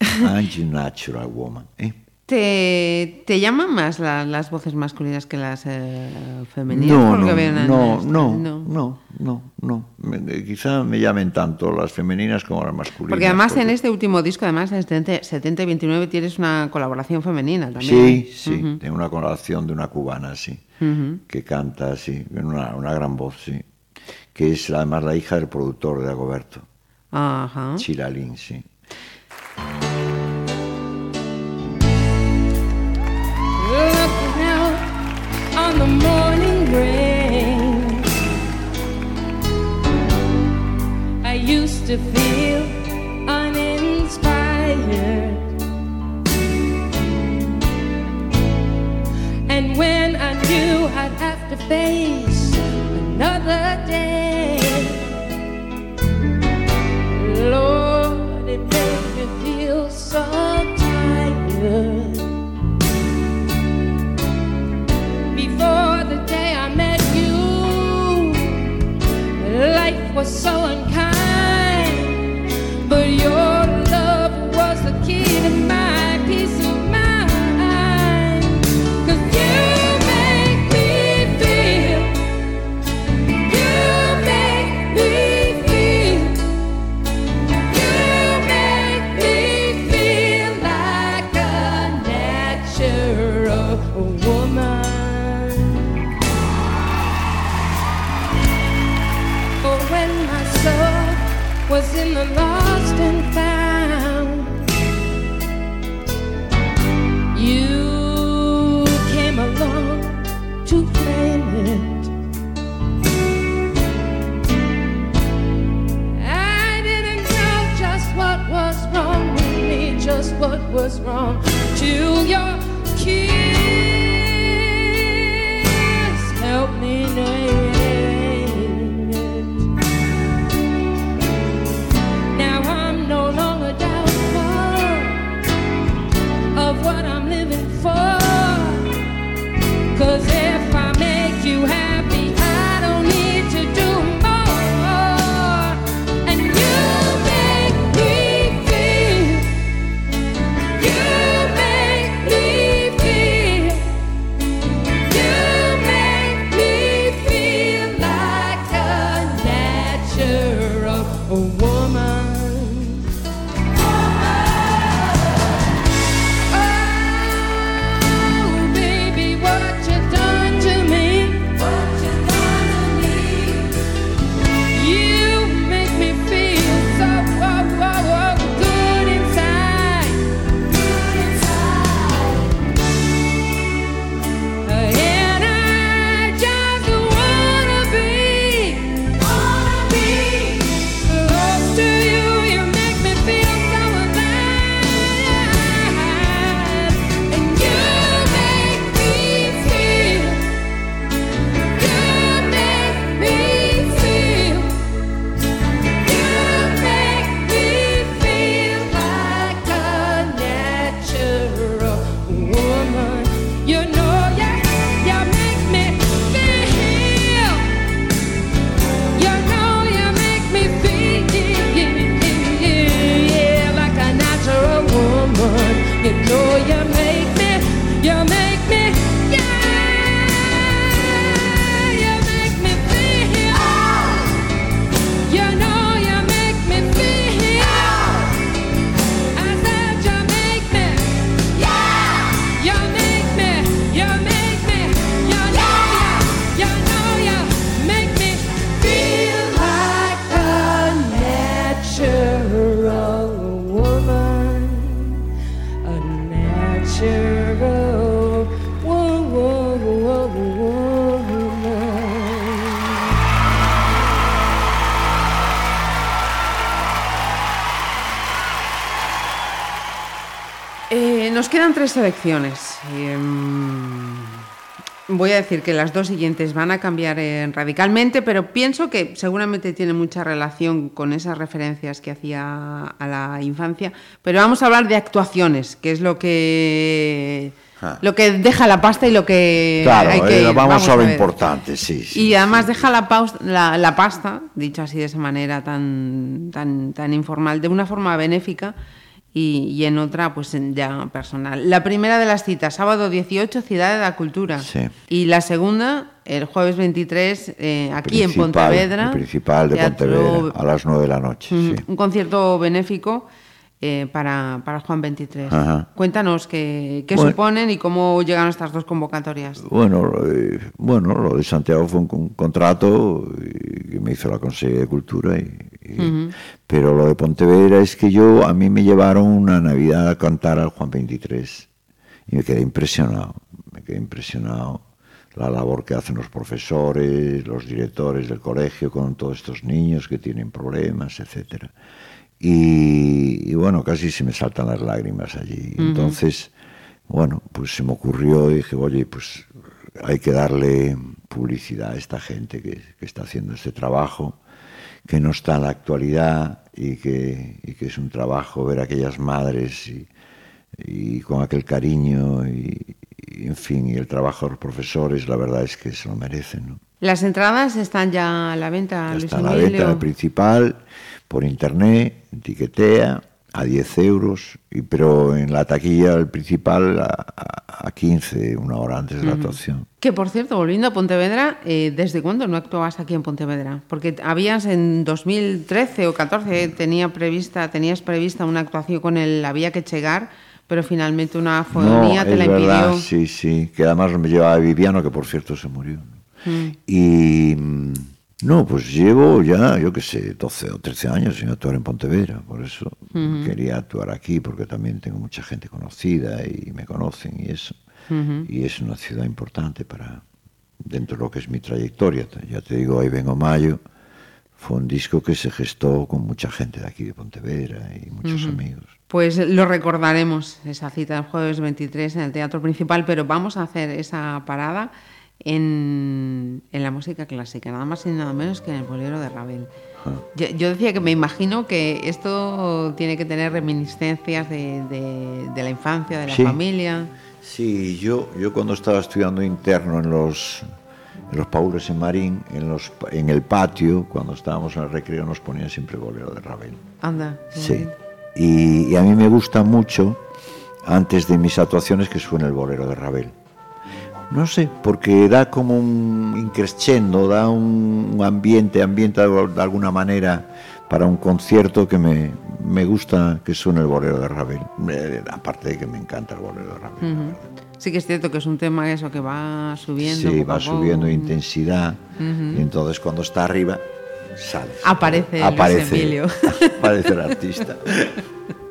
[LAUGHS] And you natural woman. ¿eh? ¿Te, te llaman más la- las voces masculinas que las eh, femeninas? No, no, no, no, no, no, no. Me- eh, Quizá me llamen tanto las femeninas como las masculinas. Porque además en este último disco, además en 70, 70 y 29, tienes una colaboración femenina también. Sí, sí, tengo una colaboración de una cubana, sí, que canta con una, una gran voz, sí, que es además la hija del productor de Agoberto, Ajá. Chiralín, sí. Looking out on the morning rain. I used to feel uninspired. And when I knew I'd have to face another day, Lord, it made me feel so tired. before the day I met you. Life was so unkind, was wrong. Julia Key. Eh, voy a decir que las dos siguientes van a cambiar eh, radicalmente, pero pienso que seguramente tiene mucha relación con esas referencias que hacía a la infancia. Pero vamos a hablar de actuaciones, que es lo que Ah. lo que deja la pasta y lo que Claro, hay que eh, ir. vamos, a lo importante, sí. sí Y además deja la, paus- la, la pasta, dicho así de esa manera tan, tan, tan informal, de una forma benéfica y, y en otra pues en- ya personal. La primera de las citas, sábado 18, Ciudad de la Cultura. Sí. Y la segunda, el jueves 23, eh, aquí en Principal, Pontevedra. el principal de Teatro- Pontevedra, a las 9 de la noche. Sí. Un concierto benéfico eh, para, para Juan 23. Ajá. Cuéntanos qué, qué Bueno. suponen y cómo llegan estas dos convocatorias. Bueno, eh, bueno, lo de Santiago fue un, con- contrato que me hizo la Consejería de Cultura, y, y- pero lo de Pontevedra es que yo, a mí me llevaron una Navidad a cantar al Juan 23 y me quedé impresionado, me quedé impresionado la labor que hacen los profesores, los directores del colegio con todos estos niños que tienen problemas, etcétera. Y, y bueno, casi se me saltan las lágrimas allí. Entonces, bueno, pues se me ocurrió y dije, oye, pues hay que darle publicidad a esta gente que, que está haciendo este trabajo, que no está en la actualidad y que, y que es un trabajo ver a aquellas madres y, y con aquel cariño y, y, en fin, y el trabajo de los profesores, la verdad es que se lo merecen. ¿no? Las entradas están ya a la venta, Ya Luis está a la venta principal, por internet, en tiquetea, a 10 euros, y, pero en la taquilla el principal a, a- a 15, una hora antes de la actuación. Que por cierto, volviendo a Pontevedra, eh, ¿desde cuándo no actuabas aquí en Pontevedra? Porque habías en 2013 o 14 tenía prevista, tenías prevista una actuación con el Había que llegar, pero finalmente una fonía te la impidió. verdad, sí, sí, que además me llevaba Viviano, que por cierto se murió. Y mm, no, pues llevo ya, yo qué sé, 12 o 13 años sin actuar en Pontevedra, por eso quería actuar aquí, porque también tengo mucha gente conocida y me conocen y eso. Y es una ciudad importante para, dentro de lo que es mi trayectoria. Ya te digo, ahí vengo mayo, fue un disco que se gestó con mucha gente de aquí de Pontevedra y muchos amigos. Pues lo recordaremos, esa cita el jueves 23 en el Teatro Principal, pero vamos a hacer esa parada en, en la música clásica, nada más y nada menos que en el bolero de Ravel. Yo, yo decía que me imagino que esto tiene que tener reminiscencias de, de- de la infancia, de la Sí. familia. Sí, yo, yo cuando estaba estudiando interno en los, en los Paules en Marín, en, los, en el patio, cuando estábamos en el recreo, nos ponían siempre bolero de Ravel. Anda. Sí. Y, y a mí me gusta mucho, antes de mis actuaciones, que suene el bolero de Ravel. No sé, porque da como un increscendo, da un, ambiente, ambienta de, alguna manera para un concierto que me, me gusta que suene el bolero de Ravel. Eh, aparte de que me encanta el bolero de Ravel. Sí que es cierto que es un tema eso que va subiendo. Sí, va subiendo intensidad y entonces cuando está arriba sale. Aparece aparece, Emilio. [LAUGHS] aparece el artista. [LAUGHS]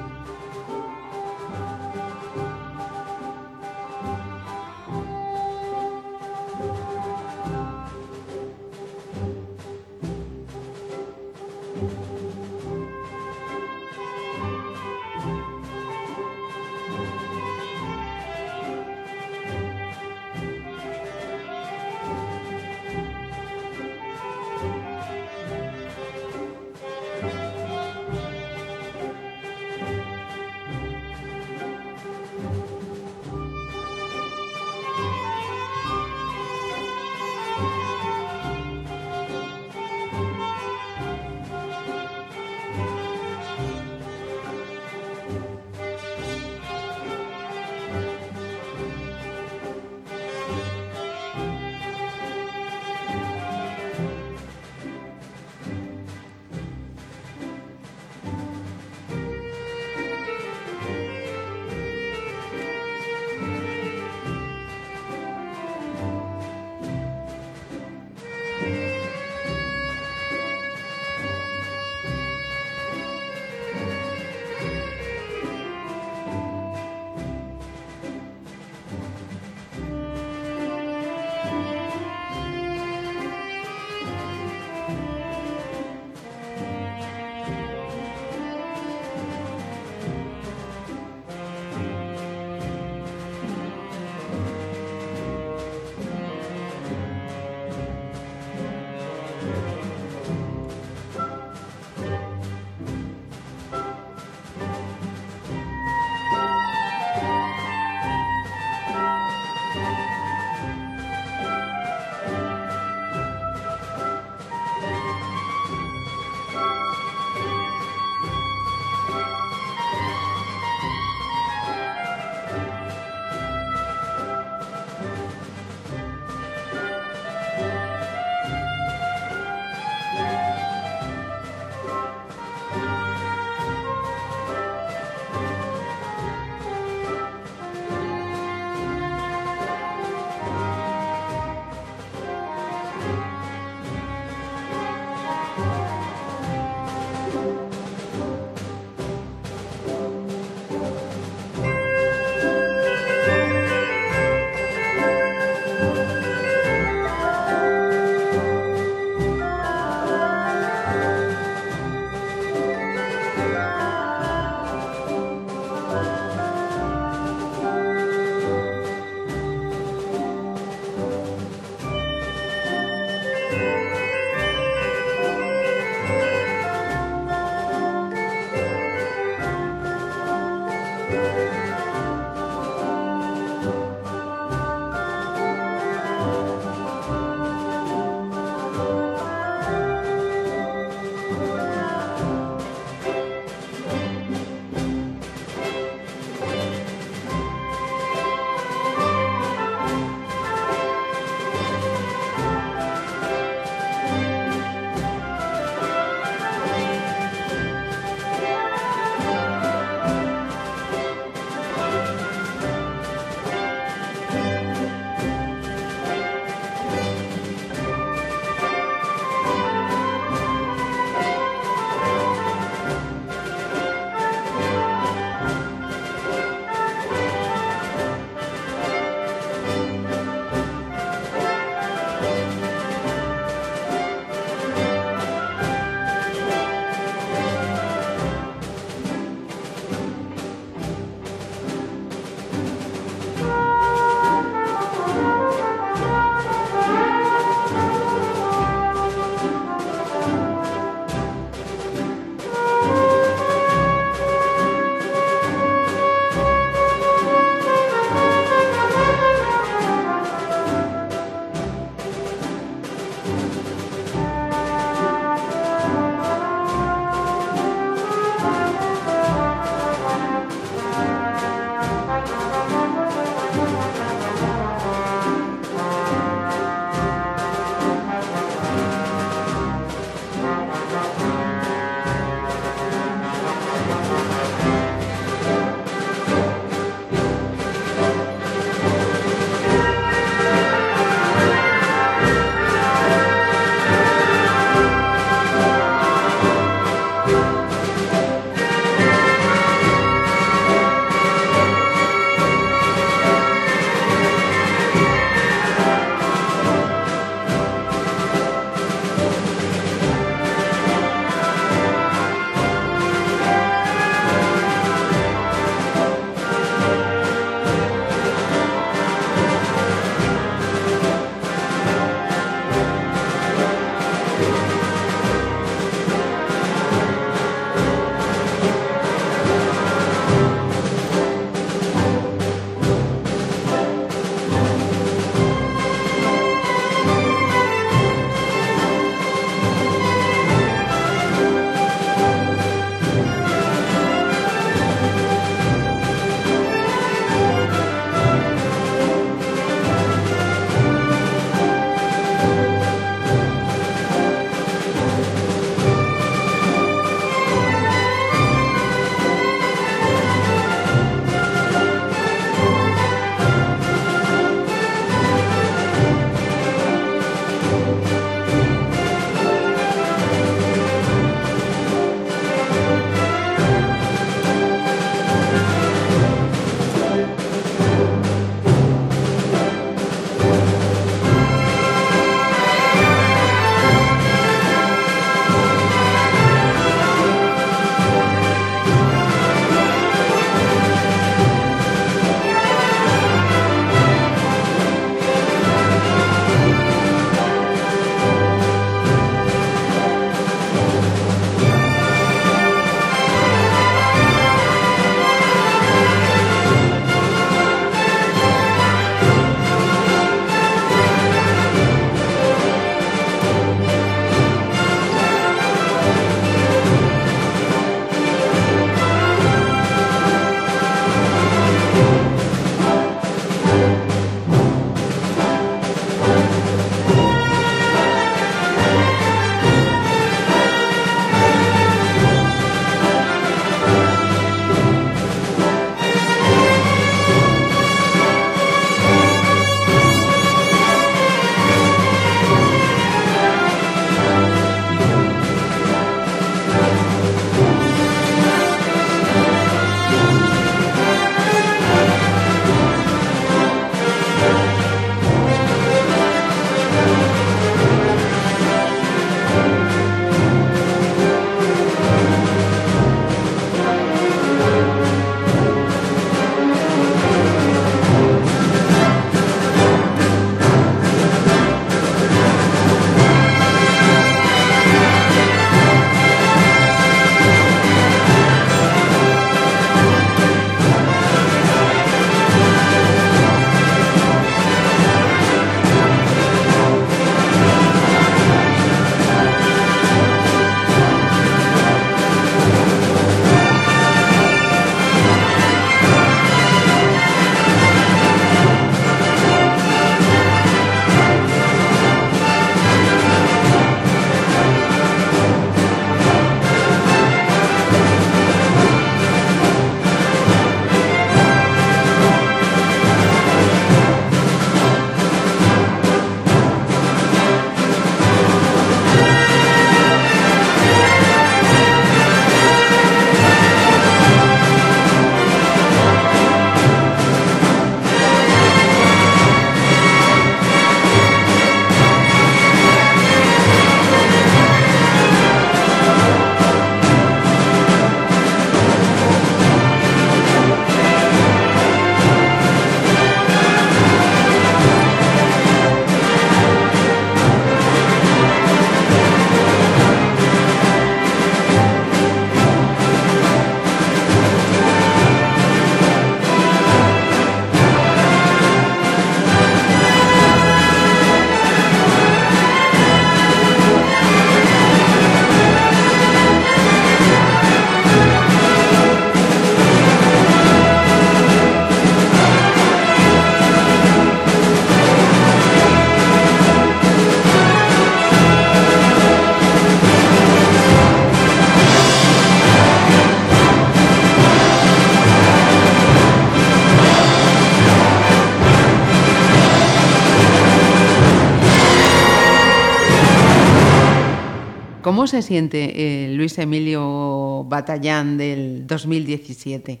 ¿Cómo se siente eh, Luis Emilio Batallán del 2017?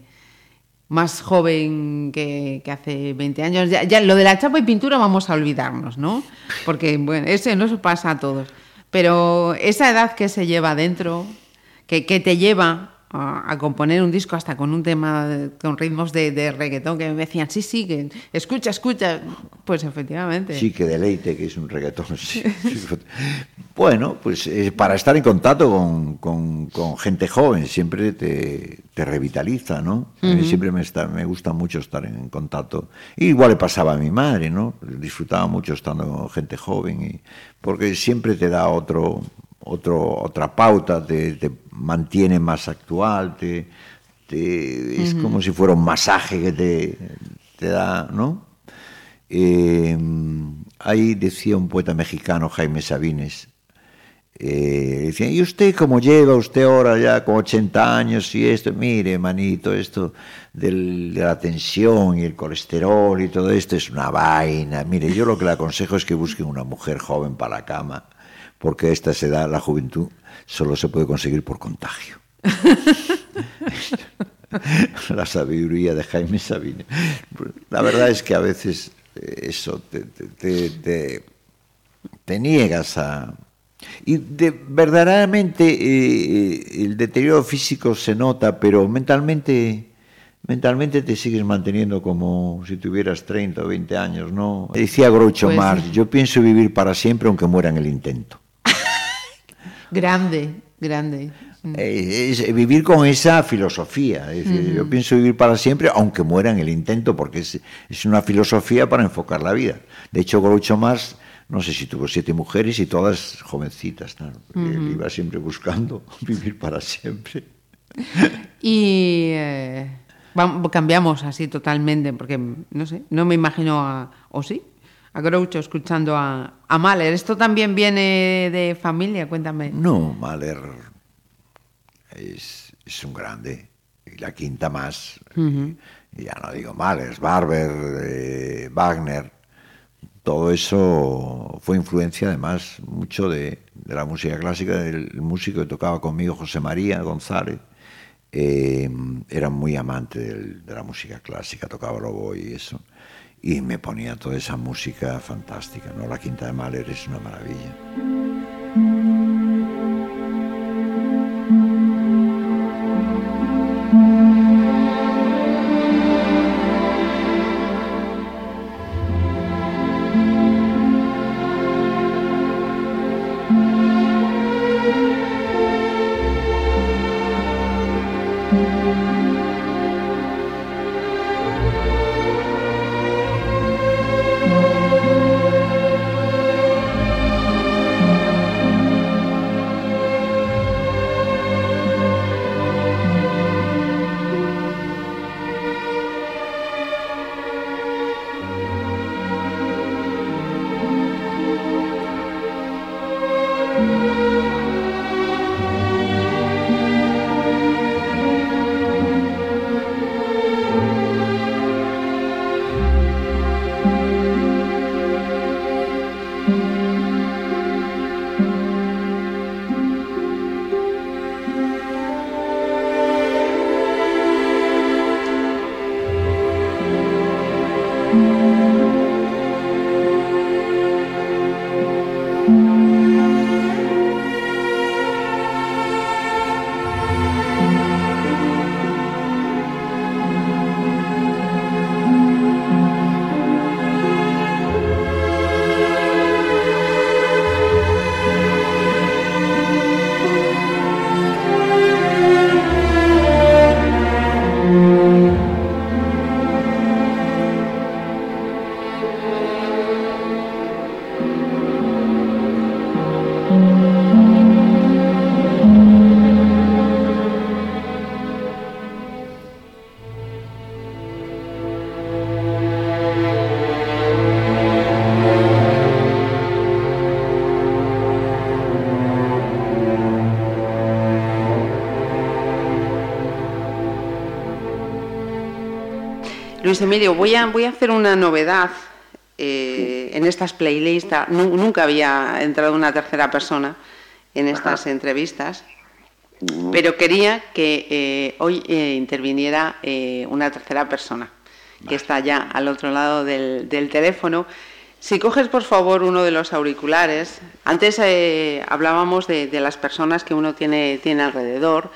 Más joven que, hace 20 años. Ya, lo de la chapa y pintura vamos a olvidarnos, ¿no? Porque, bueno, eso no se pasa a todos. Pero esa edad que se lleva dentro, que, que te lleva a, a componer un disco hasta con un tema de- con ritmos de, de reggaetón que me decían, sí, sí, que escucha, escucha. Pues efectivamente. Sí, que deleite, que es un reggaetón. sí. Bueno, pues eh, para estar en contacto con, con- con gente joven siempre te, te revitaliza, ¿no? Siempre me, está, me gusta mucho estar en contacto. igual le pasaba a mi madre, ¿no? Disfrutaba mucho estando con gente joven, y, porque siempre te da otro, otro, otra pauta, te, te mantiene más actual, te, te- es como si fuera un masaje que te, te da, ¿no? Eh, ahí decía un poeta mexicano, Jaime Sabines, eh, decía, ¿y usted cómo lleva usted ahora ya con 80 años y esto? Mire, manito, esto del- de la tensión y el colesterol y todo esto es una vaina. Mire, yo lo que le aconsejo es que busquen una mujer joven para la cama, porque a esta edad la juventud solo se puede conseguir por contagio. [LAUGHS] la sabiduría de Jaime Sabines. La verdad es que a veces eh, eso te, te- te- te- te niegas a... Y de, verdaderamente eh, el deterioro físico se nota, pero mentalmente, mentalmente te sigues manteniendo como si tuvieras 30 o 20 años, ¿no? Decía Groucho Pues Marx, yo pienso vivir para siempre aunque muera en el intento. Grande, grande. Mm. Eh, es vivir con esa filosofía. Es decir, Yo pienso vivir para siempre, aunque muera en el intento, porque es, es una filosofía para enfocar la vida. De hecho, Groucho Marx, no sé si tuvo siete mujeres y todas jovencitas. Él iba siempre buscando [LAUGHS] vivir para siempre. Y eh, cambiamos así totalmente, porque no sé, no me imagino a. ¿O sí? A Groucho escuchando a, a Mahler. ¿Esto también viene de familia? Cuéntame. No, Mahler es, es un grande. Y la quinta más. y ya no digo Mahler, Barber, eh, Wagner. Todo eso fue influencia además mucho de, de la música clásica, del músico que tocaba conmigo, José María González. eh, era muy amante del- de la música clásica, tocaba lobo y eso. Y me ponía toda esa música fantástica. ¿no? La quinta de Mahler es una maravilla. Luis Emilio, voy a, voy a hacer una novedad en estas playlists. Nu- nunca había entrado una tercera persona en estas entrevistas, pero quería que eh, hoy eh, interviniera eh, una tercera persona que está ya al otro lado del, del teléfono. Si coges, por favor, uno de los auriculares. Antes hablábamos de, de las personas que uno tiene, tiene alrededor,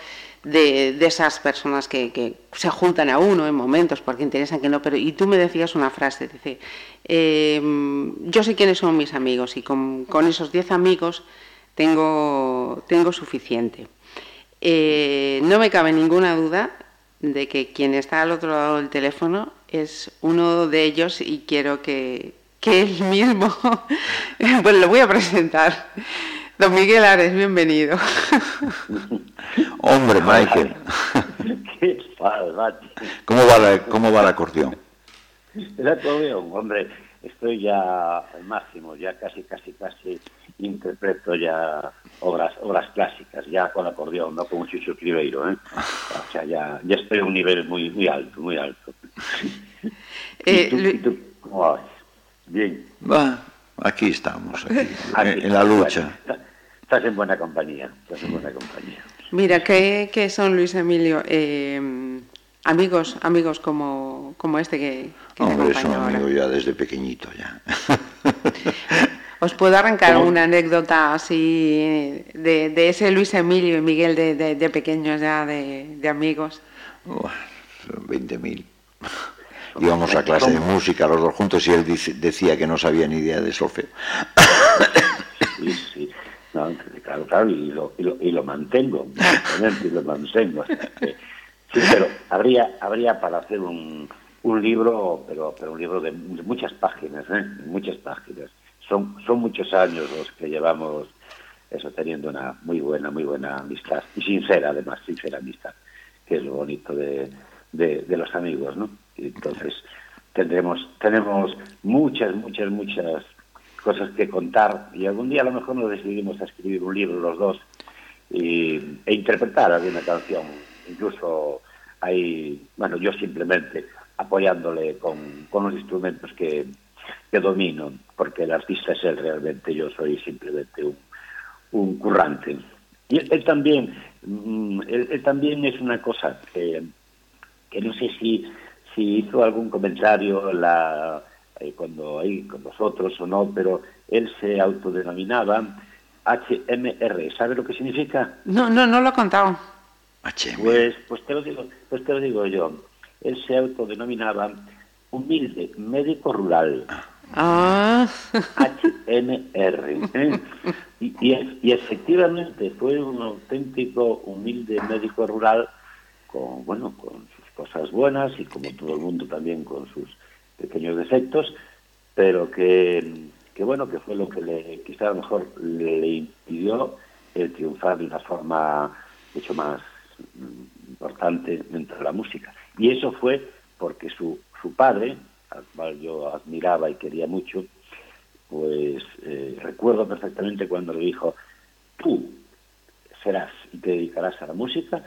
de, esas personas que, se juntan a uno en momentos porque interesan que no. Pero y tú me decías una frase, dice, eh, yo sé quiénes son mis amigos y con, esos 10 amigos tengo, tengo suficiente. Eh, no me cabe ninguna duda de que quien está al otro lado del teléfono es uno de ellos y quiero que, que él mismo, [LAUGHS] pues lo voy a presentar. Don Miguel Ares, bienvenido. [LAUGHS] Hombre, Michael, [LAUGHS] ¿Qué? ¿cómo va, la, ¿cómo va el acordeón? El acordeón, hombre, estoy ya al máximo, ya casi, casi, casi interpreto ya obras obras clásicas, ya con acordeón, no como Chucho Ribeiro, ¿eh? O sea, ya, ya estoy a un nivel muy, muy alto, muy alto. Eh, ¿Y tú, Lu- y tú cómo vas? Bien. Va, aquí estamos, aquí, [LAUGHS] Aquí, en, la lucha. estás en buena compañía, estás en buena compañía. Mira, que, que son Luis Emilio, eh, amigos, amigos como, como este que, que te Hombre, es un acompaña ahora. amigo ya desde pequeñito ya. [LAUGHS] Os puedo arrancar ¿Cómo? una anécdota así de, de ese Luis Emilio y Miguel de, de- de pequeños ya, de, de amigos. Buah, son 20.000. Íbamos a clase de música los dos juntos y él dice- decía que no sabía ni idea de solfeo. Sí, sí. No, claro, claro, y lo, y lo, y lo mantengo, y lo mantengo. Sí, pero habría, habría para hacer un, un libro, pero, pero un libro de muchas páginas, ¿eh? Muchas páginas. Son, son muchos años los que llevamos eso teniendo una muy buena, muy buena amistad, y sincera además, sincera amistad, que es lo bonito de, de, de los amigos, ¿no? Entonces tendremos, tenemos muchas, muchas, muchas cosas que contar y algún día a lo mejor nos decidimos a escribir un libro los dos y, e interpretar alguna canción. Incluso hay, bueno, yo simplemente apoyándole con, con los instrumentos que, que domino, porque el artista es él realmente, yo soy simplemente un, un currante. Y él, también, mm, él, también es una cosa que no sé si, si hizo algún comentario la, eh, cuando ahí con vosotros o no, pero él se autodenominaba HMR. ¿Sabe lo que significa? No, no, no lo he contado. HM. Pues, pues te lo digo, pues te lo digo yo. Él se autodenominaba humilde médico rural. Ah, [LAUGHS] HMR. ¿eh? Y, y, y efectivamente fue un auténtico humilde médico rural con bueno con cosas buenas y como todo el mundo también con sus pequeños defectos, pero que, que bueno que fue lo que le quizá a lo mejor le, impidió el triunfar de una forma mucho más mm, importante dentro de la música. Y eso fue porque su, su padre, al cual yo admiraba y quería mucho, pues eh, recuerdo perfectamente cuando le dijo, tú serás y te dedicarás a la música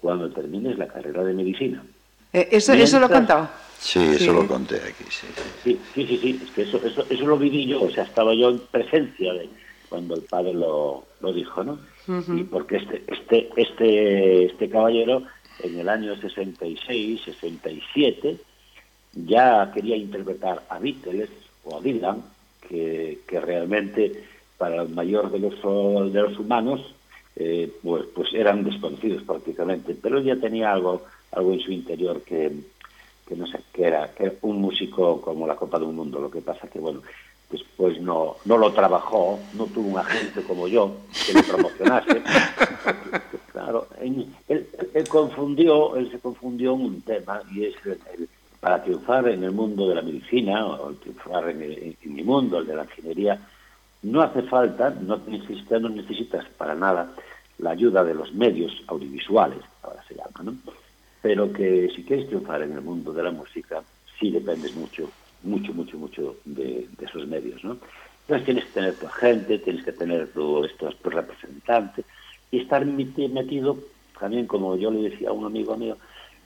cuando termines la carrera de medicina. eh, eso, eso lo he Mientras- contado. Sí, eso Sí. lo conté aquí, sí. Sí, sí, sí, sí, es que eso, eso, eso lo viví yo, o sea, estaba yo en presencia de cuando el padre lo, lo dijo, ¿no? Y porque este, este, este, este caballero en el año 66, 67, ya quería interpretar a Beatles o a Dylan, que, que realmente para el mayor de los, de los humanos, eh, pues, pues eran desconocidos prácticamente, pero él ya tenía algo, algo en su interior que, que no sé, que era, que era un músico como la Copa de un Mundo, lo que pasa que, bueno, después no, no lo trabajó, no tuvo un agente como yo que lo promocionase. [LAUGHS] claro, él, él confundió, él se confundió en un tema y es el- el- para triunfar en el mundo de la medicina o triunfar en, el- en mi mundo, el de la ingeniería, no hace falta, no necesitas, para nada la ayuda de los medios audiovisuales, ahora se llama, ¿no? Pero que si quieres triunfar en el mundo de la música, sí dependes mucho, mucho, mucho, mucho de, esos medios, ¿no? Entonces tienes que tener tu agente, tienes que tener tu, estos, tu representante y estar meti- metido, también como yo le decía a un amigo mío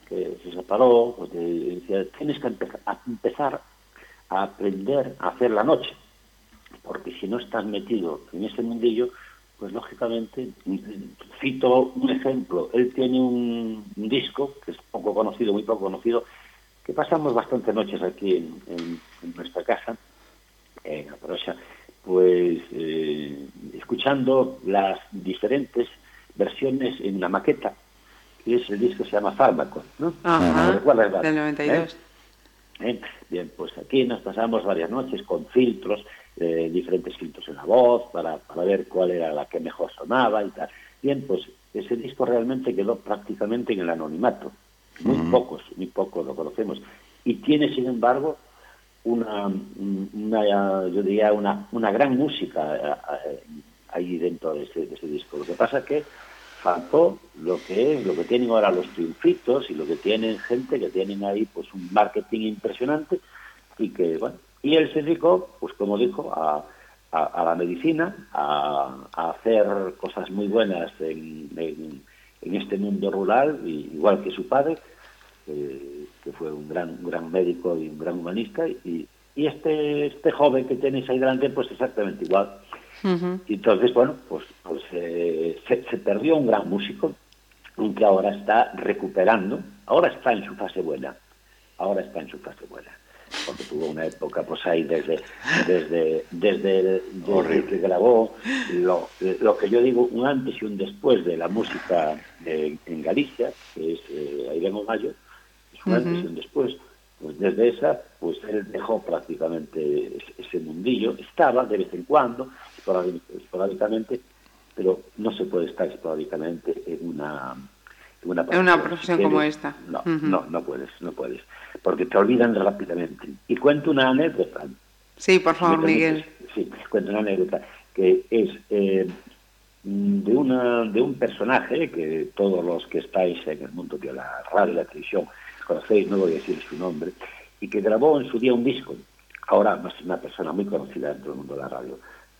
que se separó, pues decía, tienes que empezar a aprender a hacer la noche, porque si no estás metido en ese mundillo, pues lógicamente, cito un ejemplo, él tiene un, un disco que es poco conocido, muy poco conocido, que pasamos bastantes noches aquí en, en- en nuestra casa, en la parroquia, pues eh, escuchando las diferentes versiones en una maqueta, que es el disco que se llama Fármaco, ¿no? Ajá, del 92. ¿Eh? ¿Eh? Bien, pues aquí nos pasamos varias noches con filtros, eh, diferentes filtros en la voz, para, para ver cuál era la que mejor sonaba y tal. Bien, pues ese disco realmente quedó prácticamente en el anonimato. Muy pocos, muy pocos lo conocemos. Y tiene, sin embargo, una, una yo diría, una, una gran música eh, ahí dentro de ese, de ese disco. Lo que pasa es que faltó lo que es, lo que tienen ahora los triunfitos y lo que tienen gente que tienen ahí pues un marketing impresionante y que, bueno, y él se dedicó, pues como dijo, a, a, a la medicina, a, a hacer cosas muy buenas en, en, en este mundo rural, igual que su padre, eh, que fue un gran, un gran médico y un gran humanista, y, y este, este joven que tenéis ahí delante, pues exactamente igual. Entonces, bueno, pues, pues eh, se, se perdió un gran músico, aunque ahora está recuperando, ahora está en su fase buena, ahora está en su fase buena, porque tuvo una época, pues ahí desde, desde, desde, desde Horrible. que grabó lo, lo que yo digo, un antes y un después de la música en, en Galicia, que es eh, Airén Mayo, es un antes y un después. Pues desde esa, pues él dejó prácticamente ese, mundillo, estaba de vez en cuando, esporádi- esporádicamente, pero no se puede estar esporádicamente en una una, En una profesión Si como esta. No, no, no puedes, no puedes, porque te olvidan rápidamente. Y cuento una anécdota. Sí, por favor. Miguel. Sí, cuento una anécdota que es eh, de una de un personaje que todos los que estáis en el mundo de la radio y la televisión conocéis, no voy a decir su nombre, y que grabó en su día un disco. Ahora es una persona muy conocida dentro del mundo de la radio.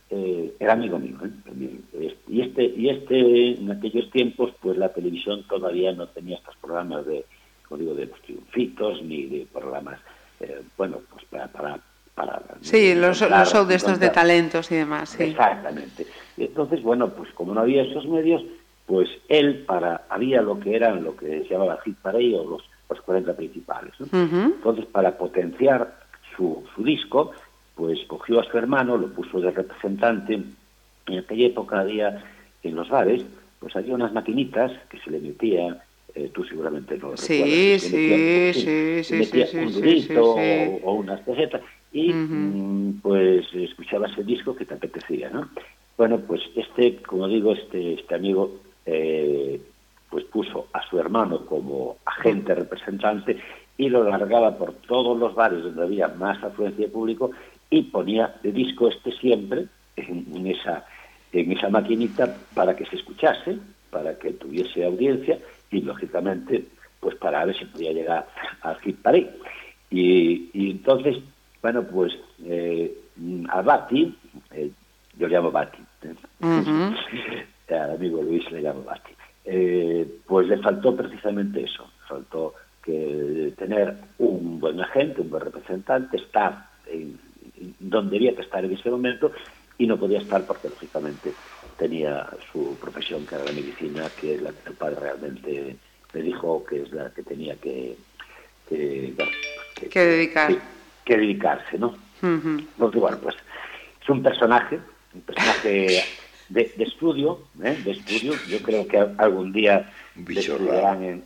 Eh, era amigo mío, ¿eh? También. Es- Y este, y este, en aquellos tiempos, pues la televisión todavía no tenía estos programas de, como digo, de los triunfitos, ni de programas, eh, bueno, pues para, para, para Sí, los, los shows de estos de talentos y demás, sí. Exactamente. Y entonces, bueno, pues como no había esos medios, pues él para había lo que eran lo que se llamaba hit parade o los, los 40 principales. Entonces, para potenciar su, su disco, pues cogió a su hermano, lo puso de representante. En aquella época había en los bares, pues había unas maquinitas que se le metía, eh, tú seguramente no lo Sí, recuerdas, sí, metían- sí, sí, metía sí, sí, un durito sí. O, o unas pesetas y mm, pues escuchabas el disco que te apetecía, ¿no? Bueno, pues este, como digo, este, este amigo eh, pues puso a su hermano como agente representante y lo largaba por todos los bares donde había más afluencia de público y ponía de disco este siempre en, en esa en esa maquinita para que se escuchase, para que tuviese audiencia y lógicamente pues para ver si podía llegar al hit parade. Y, y entonces, bueno, pues eh, a Bati, eh, yo le llamo Bati, ¿eh? [LAUGHS] Al amigo Luis le llamo Bati, eh, pues le faltó precisamente eso, faltó que tener un buen agente, un buen representante, estar en donde debía que estar en ese momento y no podía estar porque lógicamente tenía su profesión que era la medicina, que es la que el padre realmente le dijo que es la que tenía que, que, bueno, que- Que dedicar. que- que dedicarse, ¿no? Porque bueno, pues es un personaje, un personaje de, de estudio, ¿eh? de estudio. Yo creo que algún día estudiarán en,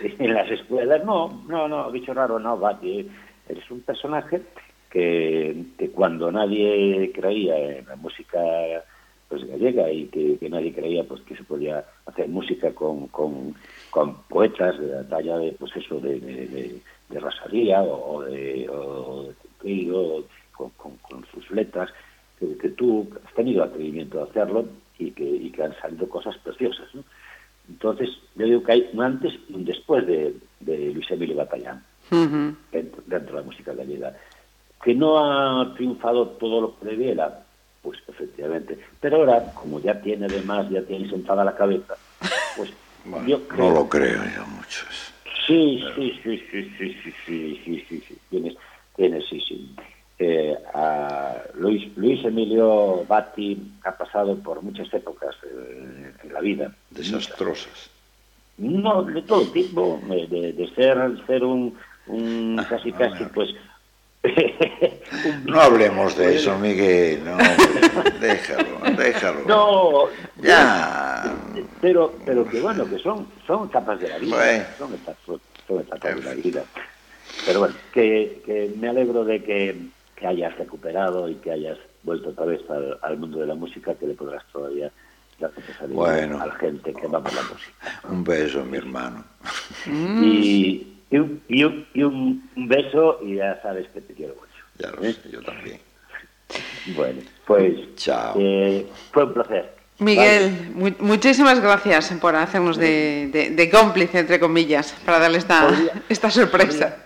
en las escuelas. No, no, no, bicho raro no, Bati. Eres un personaje que, que cuando nadie creía en la música pues gallega y que, que nadie creía pues que se podía hacer música con, con, con poetas de la talla de pues eso de, de, de, de Rosalía o, de, o de Trío, con, con, con sus letras que, que tú has tenido atrevimiento de hacerlo y que, y que han salido cosas preciosas ¿no? entonces yo digo que hay un antes y un después de, de Luis Emilio Batallán dentro, dentro de la música gallega. Que no ha triunfado todo lo que debiera, pues efectivamente. Pero ahora, como ya tiene además, ya tiene sentada la cabeza, pues [LAUGHS] Bueno, yo no creo... lo creo yo mucho. Sí, sí, sí, sí, sí, sí, sí, sí, sí, sí, tienes, tienes, sí, sí. eh, a Luis, Luis Emilio Batti ha pasado por muchas épocas eh, en la vida. Desastrosas. No, de todo tipo, de, de ser, ser un, un casi casi, pues... [LAUGHS] No hablemos de eso, Miguel. No, [LAUGHS] déjalo, déjalo. No, Ya. pero pero que bueno, que son son etapas de la vida, Bueno. son, etapas, son etapas de la vida. Pero bueno, que, que me alegro de que, que hayas recuperado y que hayas vuelto otra vez al, al mundo de la música, que le podrás todavía Bueno. a la gente que va por la música. Un beso, mi hermano. Y, y, un, y, un, y un- beso y ya sabes que te quiero mucho. Ya lo ¿eh? sé, yo también. Bueno, pues Chao. eh, fue un placer. Miguel, mu- muchísimas gracias por hacernos de, de- de cómplice, entre comillas, para darle esta, Podría- esta sorpresa.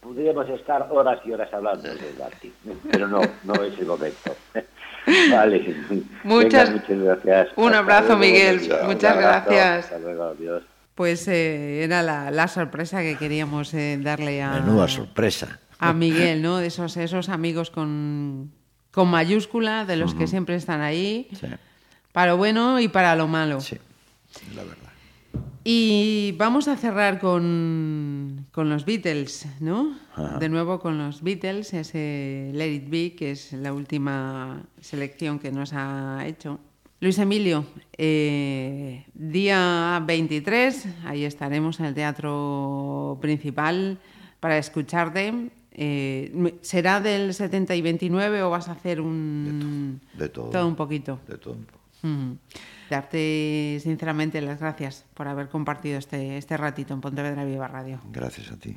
Podríamos estar horas y horas hablando de Gatti, pero no, no es el momento. [LAUGHS] Vale. Muchas- Venga, muchas gracias. un abrazo, Miguel. Muchas Un abrazo. gracias. Hasta luego, adiós. Pues eh, era la, la sorpresa que queríamos eh, darle a, Menuda sorpresa. a Miguel, ¿no? De esos, esos amigos con, con mayúscula, de los que siempre están ahí, Sí, para lo bueno y para lo malo. sí, la verdad. Y vamos a cerrar con, con los Beatles, ¿no? Ajá. De nuevo con los Beatles, ese Let It Be, que es la última selección que nos ha hecho. Luis Emilio, eh, día 23, ahí estaremos en el Teatro Principal para escucharte. Eh, ¿Será del 70 y 29 o vas a hacer un... De todo. Todo un poquito. De todo un poco. Mm. Darte sinceramente las gracias por haber compartido este, este ratito en Pontevedra Viva Radio. Gracias a ti.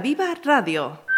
Viva Radio.